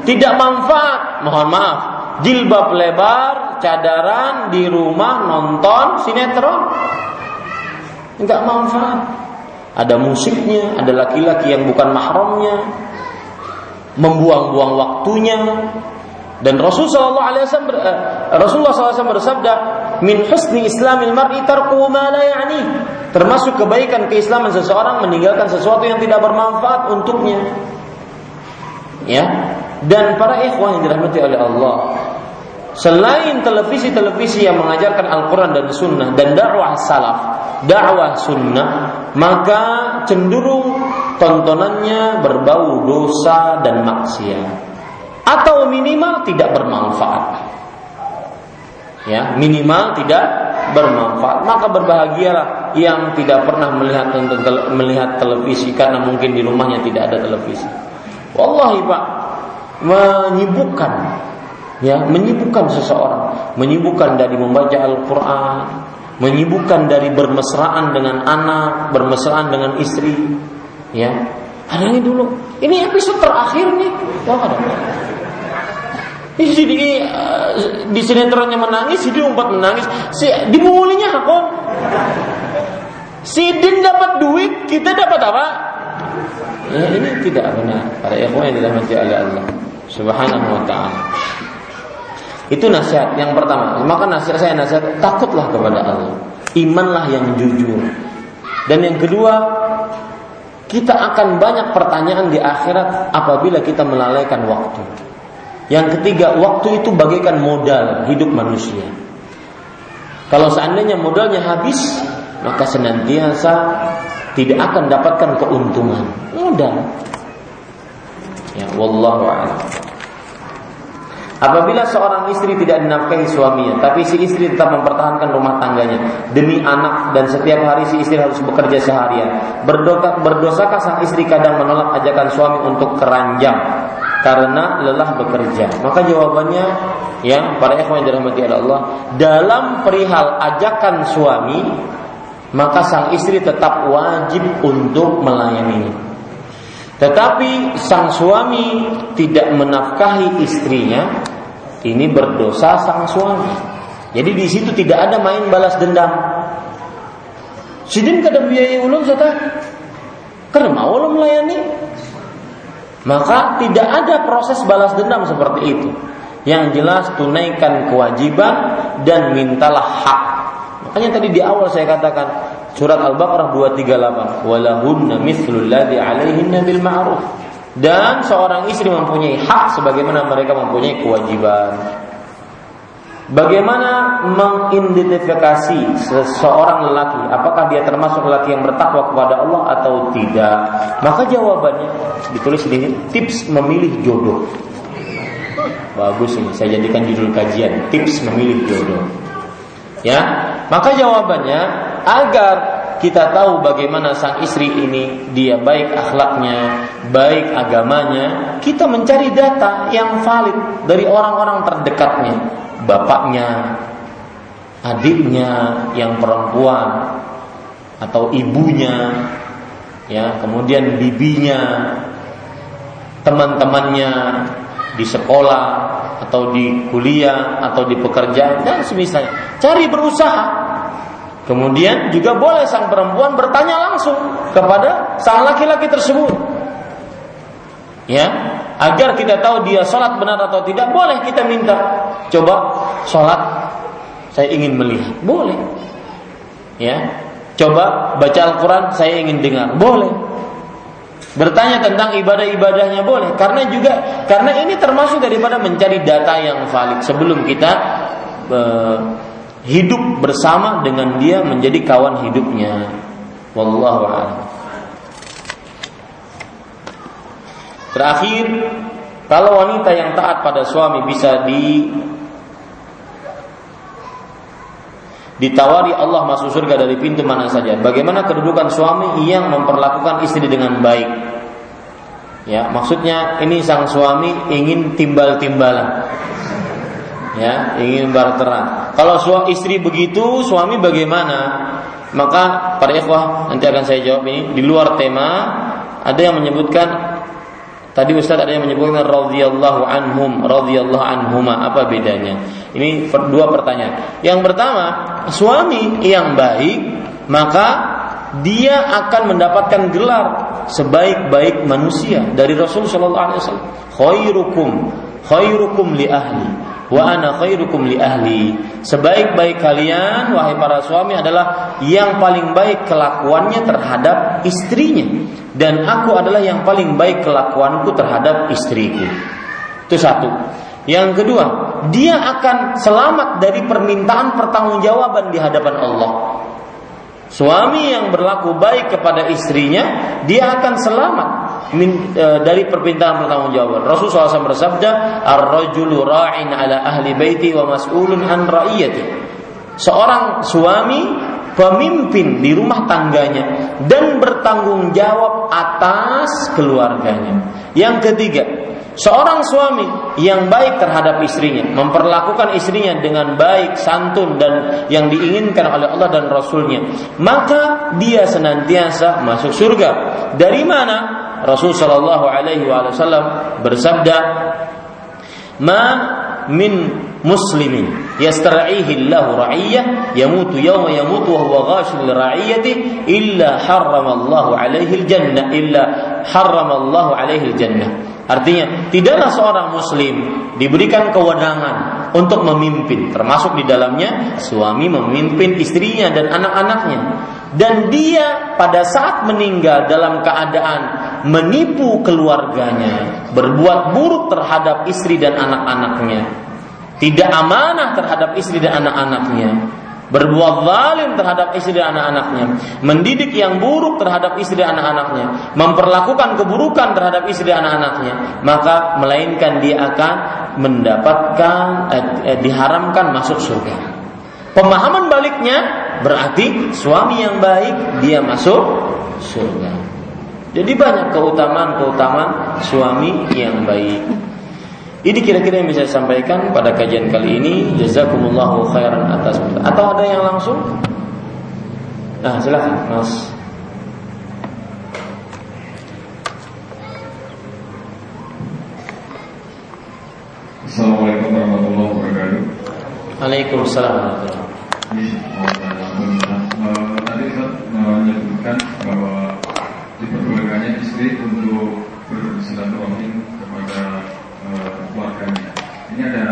Tidak manfaat, mohon maaf. Jilbab lebar, cadaran di rumah nonton sinetron. Enggak manfaat ada musiknya, ada laki-laki yang bukan mahramnya, membuang-buang waktunya. Dan Rasulullah SAW SAW bersabda, "Min husni Islamil mar'i tarku ma la ya'ni." Termasuk kebaikan keislaman seseorang meninggalkan sesuatu yang tidak bermanfaat untuknya. Ya. Dan para ikhwan yang dirahmati oleh Allah, Selain televisi-televisi yang mengajarkan Al-Quran dan Sunnah dan dakwah salaf, dakwah sunnah, maka cenderung tontonannya berbau dosa dan maksiat. Atau minimal tidak bermanfaat. Ya, minimal tidak bermanfaat. Maka berbahagialah yang tidak pernah melihat melihat televisi karena mungkin di rumahnya tidak ada televisi. Wallahi Pak, menyibukkan ya menyibukkan seseorang, menyibukkan dari membaca Al-Qur'an, menyibukkan dari bermesraan dengan anak, bermesraan dengan istri, ya. Ini dulu. Ini episode terakhir nih. Ini di, di, sinetronnya menangis, si umpat menangis, si dimulinya aku. Si Din dapat duit, kita dapat apa? Ya, ini tidak benar. Para ikhwan yang dirahmati oleh Allah Subhanahu wa taala. Itu nasihat yang pertama. Maka nasihat saya nasihat takutlah kepada Allah. Imanlah yang jujur. Dan yang kedua, kita akan banyak pertanyaan di akhirat apabila kita melalaikan waktu. Yang ketiga, waktu itu bagaikan modal hidup manusia. Kalau seandainya modalnya habis, maka senantiasa tidak akan dapatkan keuntungan. Modal. Ya, wallahu a'lam. Apabila seorang istri tidak dinafkahi suaminya, tapi si istri tetap mempertahankan rumah tangganya demi anak dan setiap hari si istri harus bekerja seharian. Berdosa, berdosakah sang istri kadang menolak ajakan suami untuk keranjang karena lelah bekerja? Maka jawabannya ya para ikhwan yang dirahmati Allah, dalam perihal ajakan suami, maka sang istri tetap wajib untuk melayaninya. Tetapi sang suami tidak menafkahi istrinya, ini berdosa sang suami. Jadi di situ tidak ada main balas dendam. Sidin kada biaya ulun sata. Karena mau melayani. Maka tidak ada proses balas dendam seperti itu. Yang jelas tunaikan kewajiban dan mintalah hak. Makanya tadi di awal saya katakan Surat Al-Baqarah 238, walahunna mithlul ladzi 'alaihinna bil ma'ruf. Dan seorang istri mempunyai hak sebagaimana mereka mempunyai kewajiban. Bagaimana mengidentifikasi seseorang lelaki? Apakah dia termasuk lelaki yang bertakwa kepada Allah atau tidak? Maka jawabannya ditulis di sini Tips memilih jodoh. Bagus ini, saya jadikan judul kajian Tips memilih jodoh. Ya, maka jawabannya agar kita tahu bagaimana sang istri ini dia baik akhlaknya, baik agamanya, kita mencari data yang valid dari orang-orang terdekatnya, bapaknya, adiknya yang perempuan atau ibunya, ya, kemudian bibinya, teman-temannya di sekolah atau di kuliah atau di pekerjaan dan semisalnya. Cari berusaha Kemudian juga boleh sang perempuan bertanya langsung kepada sang laki-laki tersebut. Ya, agar kita tahu dia sholat benar atau tidak, boleh kita minta. Coba sholat, saya ingin melihat, boleh. Ya, coba baca Al-Quran, saya ingin dengar, boleh. Bertanya tentang ibadah-ibadahnya boleh, karena juga karena ini termasuk daripada mencari data yang valid sebelum kita uh, hidup bersama dengan dia menjadi kawan hidupnya. Wallahu a'lam. Terakhir, kalau wanita yang taat pada suami bisa di ditawari Allah masuk surga dari pintu mana saja. Bagaimana kedudukan suami yang memperlakukan istri dengan baik? Ya, maksudnya ini sang suami ingin timbal-timbalan ya ingin barteran. Kalau suami istri begitu, suami bagaimana? Maka para ikhwah nanti akan saya jawab ini di luar tema ada yang menyebutkan tadi Ustaz ada yang menyebutkan radhiyallahu anhum radhiyallahu anhuma apa bedanya? Ini dua pertanyaan. Yang pertama, suami yang baik maka dia akan mendapatkan gelar sebaik-baik manusia dari Rasul Shallallahu Alaihi Wasallam. Khairukum khairukum li ahli wa ana khairukum li ahli. Sebaik-baik kalian wahai para suami adalah yang paling baik kelakuannya terhadap istrinya dan aku adalah yang paling baik kelakuanku terhadap istriku. Itu satu. Yang kedua, dia akan selamat dari permintaan pertanggungjawaban di hadapan Allah. Suami yang berlaku baik kepada istrinya, dia akan selamat min, e, dari permintaan pertanggungjawaban. Rasulullah SAW bersabda, "Ar-rajulu ra'in ala ahli baiti wa mas'ulun an ra'iyati." Seorang suami pemimpin di rumah tangganya dan bertanggung jawab atas keluarganya. Yang ketiga, Seorang suami yang baik terhadap istrinya, memperlakukan istrinya dengan baik, santun dan yang diinginkan oleh Allah dan Rasulnya, maka dia senantiasa masuk surga. Dari mana? Rasul Shallallahu Alaihi Wasallam bersabda, "Ma min muslimin yastar'ihi Allah ra'iyah yamutu yawma yamutu wa huwa ghashil ra'iyati illa harrama Allah alaihi al-jannah illa harrama Allah alaihi al-jannah Artinya, tidaklah seorang muslim diberikan kewenangan untuk memimpin, termasuk di dalamnya suami memimpin istrinya dan anak-anaknya. Dan dia pada saat meninggal dalam keadaan menipu keluarganya, berbuat buruk terhadap istri dan anak-anaknya, tidak amanah terhadap istri dan anak-anaknya, berbuat zalim terhadap istri dan anak-anaknya, mendidik yang buruk terhadap istri dan anak-anaknya, memperlakukan keburukan terhadap istri dan anak-anaknya, maka melainkan dia akan mendapatkan eh, eh, diharamkan masuk surga. Pemahaman baliknya berarti suami yang baik dia masuk surga. Jadi banyak keutamaan-keutamaan suami yang baik. Ini kira-kira yang bisa saya sampaikan pada kajian kali ini. Jazakumullahu khairan atas atau ada yang langsung? Nah, silakan, Mas. Assalamualaikum warahmatullahi wabarakatuh. Waalaikumsalam Tadi saya menyebutkan bahwa diperbolehkannya istri untuk bersilaturahim kepada keluarganya. Ini ada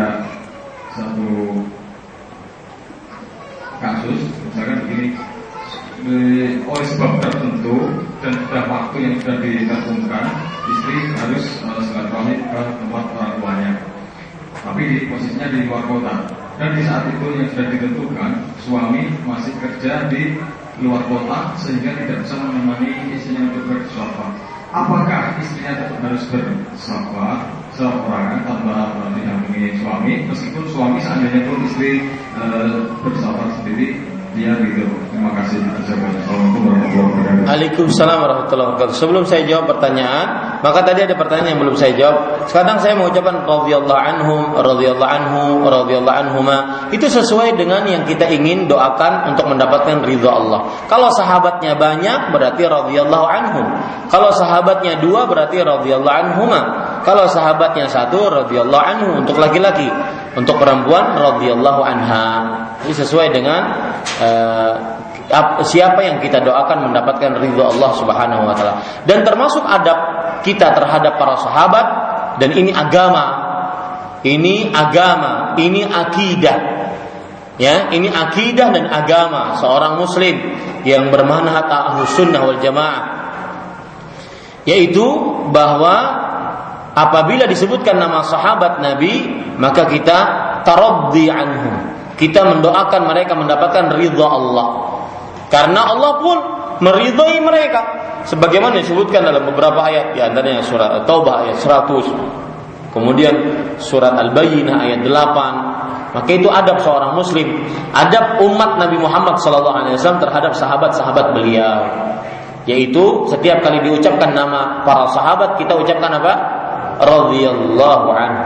satu kasus, misalkan begini, oleh sebab tertentu dan sudah waktu yang sudah ditentukan, istri harus uh, silaturahmi ke tempat orang tuanya. Tapi di posisinya di luar kota. Dan di saat itu yang sudah ditentukan, suami masih kerja di luar kota sehingga tidak bisa menemani istrinya untuk bersuara. Apakah istrinya tetap harus bersuara seorang tanpa didampingi suami meskipun suami seandainya pun istri e, bersahabat sendiri dia gitu. Terima kasih Assalamualaikum warahmatullahi wabarakatuh. Sebelum saya jawab pertanyaan, maka tadi ada pertanyaan yang belum saya jawab. Sekarang saya mau ucapkan radhiyallahu anhum, radhiyallahu anhu, radhiyallahu anhuma. Itu sesuai dengan yang kita ingin doakan untuk mendapatkan ridha Allah. Kalau sahabatnya banyak berarti radhiyallahu anhum. Kalau sahabatnya dua berarti radhiyallahu anhuma. Kalau sahabatnya satu radhiyallahu anhu untuk laki-laki. Untuk perempuan radhiyallahu anha. Ini sesuai dengan uh, siapa yang kita doakan mendapatkan ridho Allah Subhanahu wa taala. Dan termasuk adab kita terhadap para sahabat dan ini agama. Ini agama, ini akidah. Ya, ini akidah dan agama seorang muslim yang bermanhaj ahlus sunnah wal jamaah. Yaitu bahwa apabila disebutkan nama sahabat Nabi, maka kita taraddi anhum kita mendoakan mereka mendapatkan ridha Allah. Karena Allah pun meridhai mereka. Sebagaimana disebutkan dalam beberapa ayat, di antaranya surat Taubah ayat 100. Kemudian surat Al-Bayyinah ayat 8. Maka itu adab seorang muslim, adab umat Nabi Muhammad SAW terhadap sahabat-sahabat beliau. Yaitu setiap kali diucapkan nama para sahabat kita ucapkan apa? radhiyallahu anhu.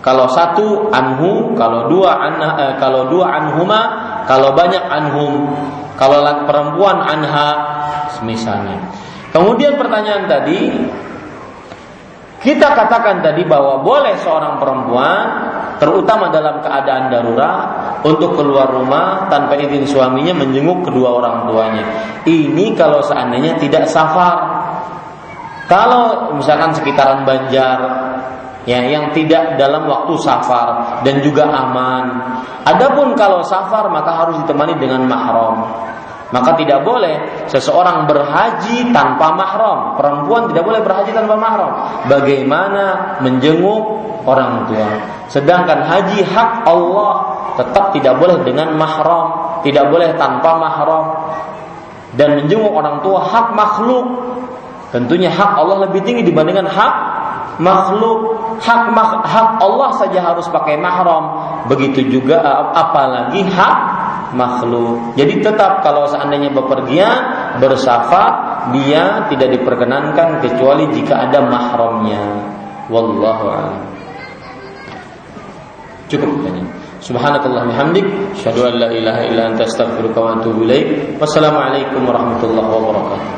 Kalau satu anhu, kalau dua anha, eh, kalau dua anhuma, kalau banyak anhum, kalau perempuan anha, misalnya. Kemudian pertanyaan tadi, kita katakan tadi bahwa boleh seorang perempuan, terutama dalam keadaan darurat, untuk keluar rumah tanpa izin suaminya menjenguk kedua orang tuanya. Ini kalau seandainya tidak safar. Kalau misalkan sekitaran Banjar, ya yang tidak dalam waktu safar dan juga aman. Adapun kalau safar maka harus ditemani dengan mahram. Maka tidak boleh seseorang berhaji tanpa mahram. Perempuan tidak boleh berhaji tanpa mahram. Bagaimana menjenguk orang tua? Sedangkan haji hak Allah tetap tidak boleh dengan mahram, tidak boleh tanpa mahram. Dan menjenguk orang tua hak makhluk. Tentunya hak Allah lebih tinggi dibandingkan hak makhluk hak hak Allah saja harus pakai mahram. Begitu juga apalagi hak makhluk. Jadi tetap kalau seandainya bepergian bersafar dia tidak diperkenankan kecuali jika ada mahramnya. Wallahu a'lam. Cukup tanya Subhanakallah hamdik, syahadu an la ilaha illa anta astaghfiruka wa atubu ilaik. Wassalamualaikum warahmatullahi wabarakatuh.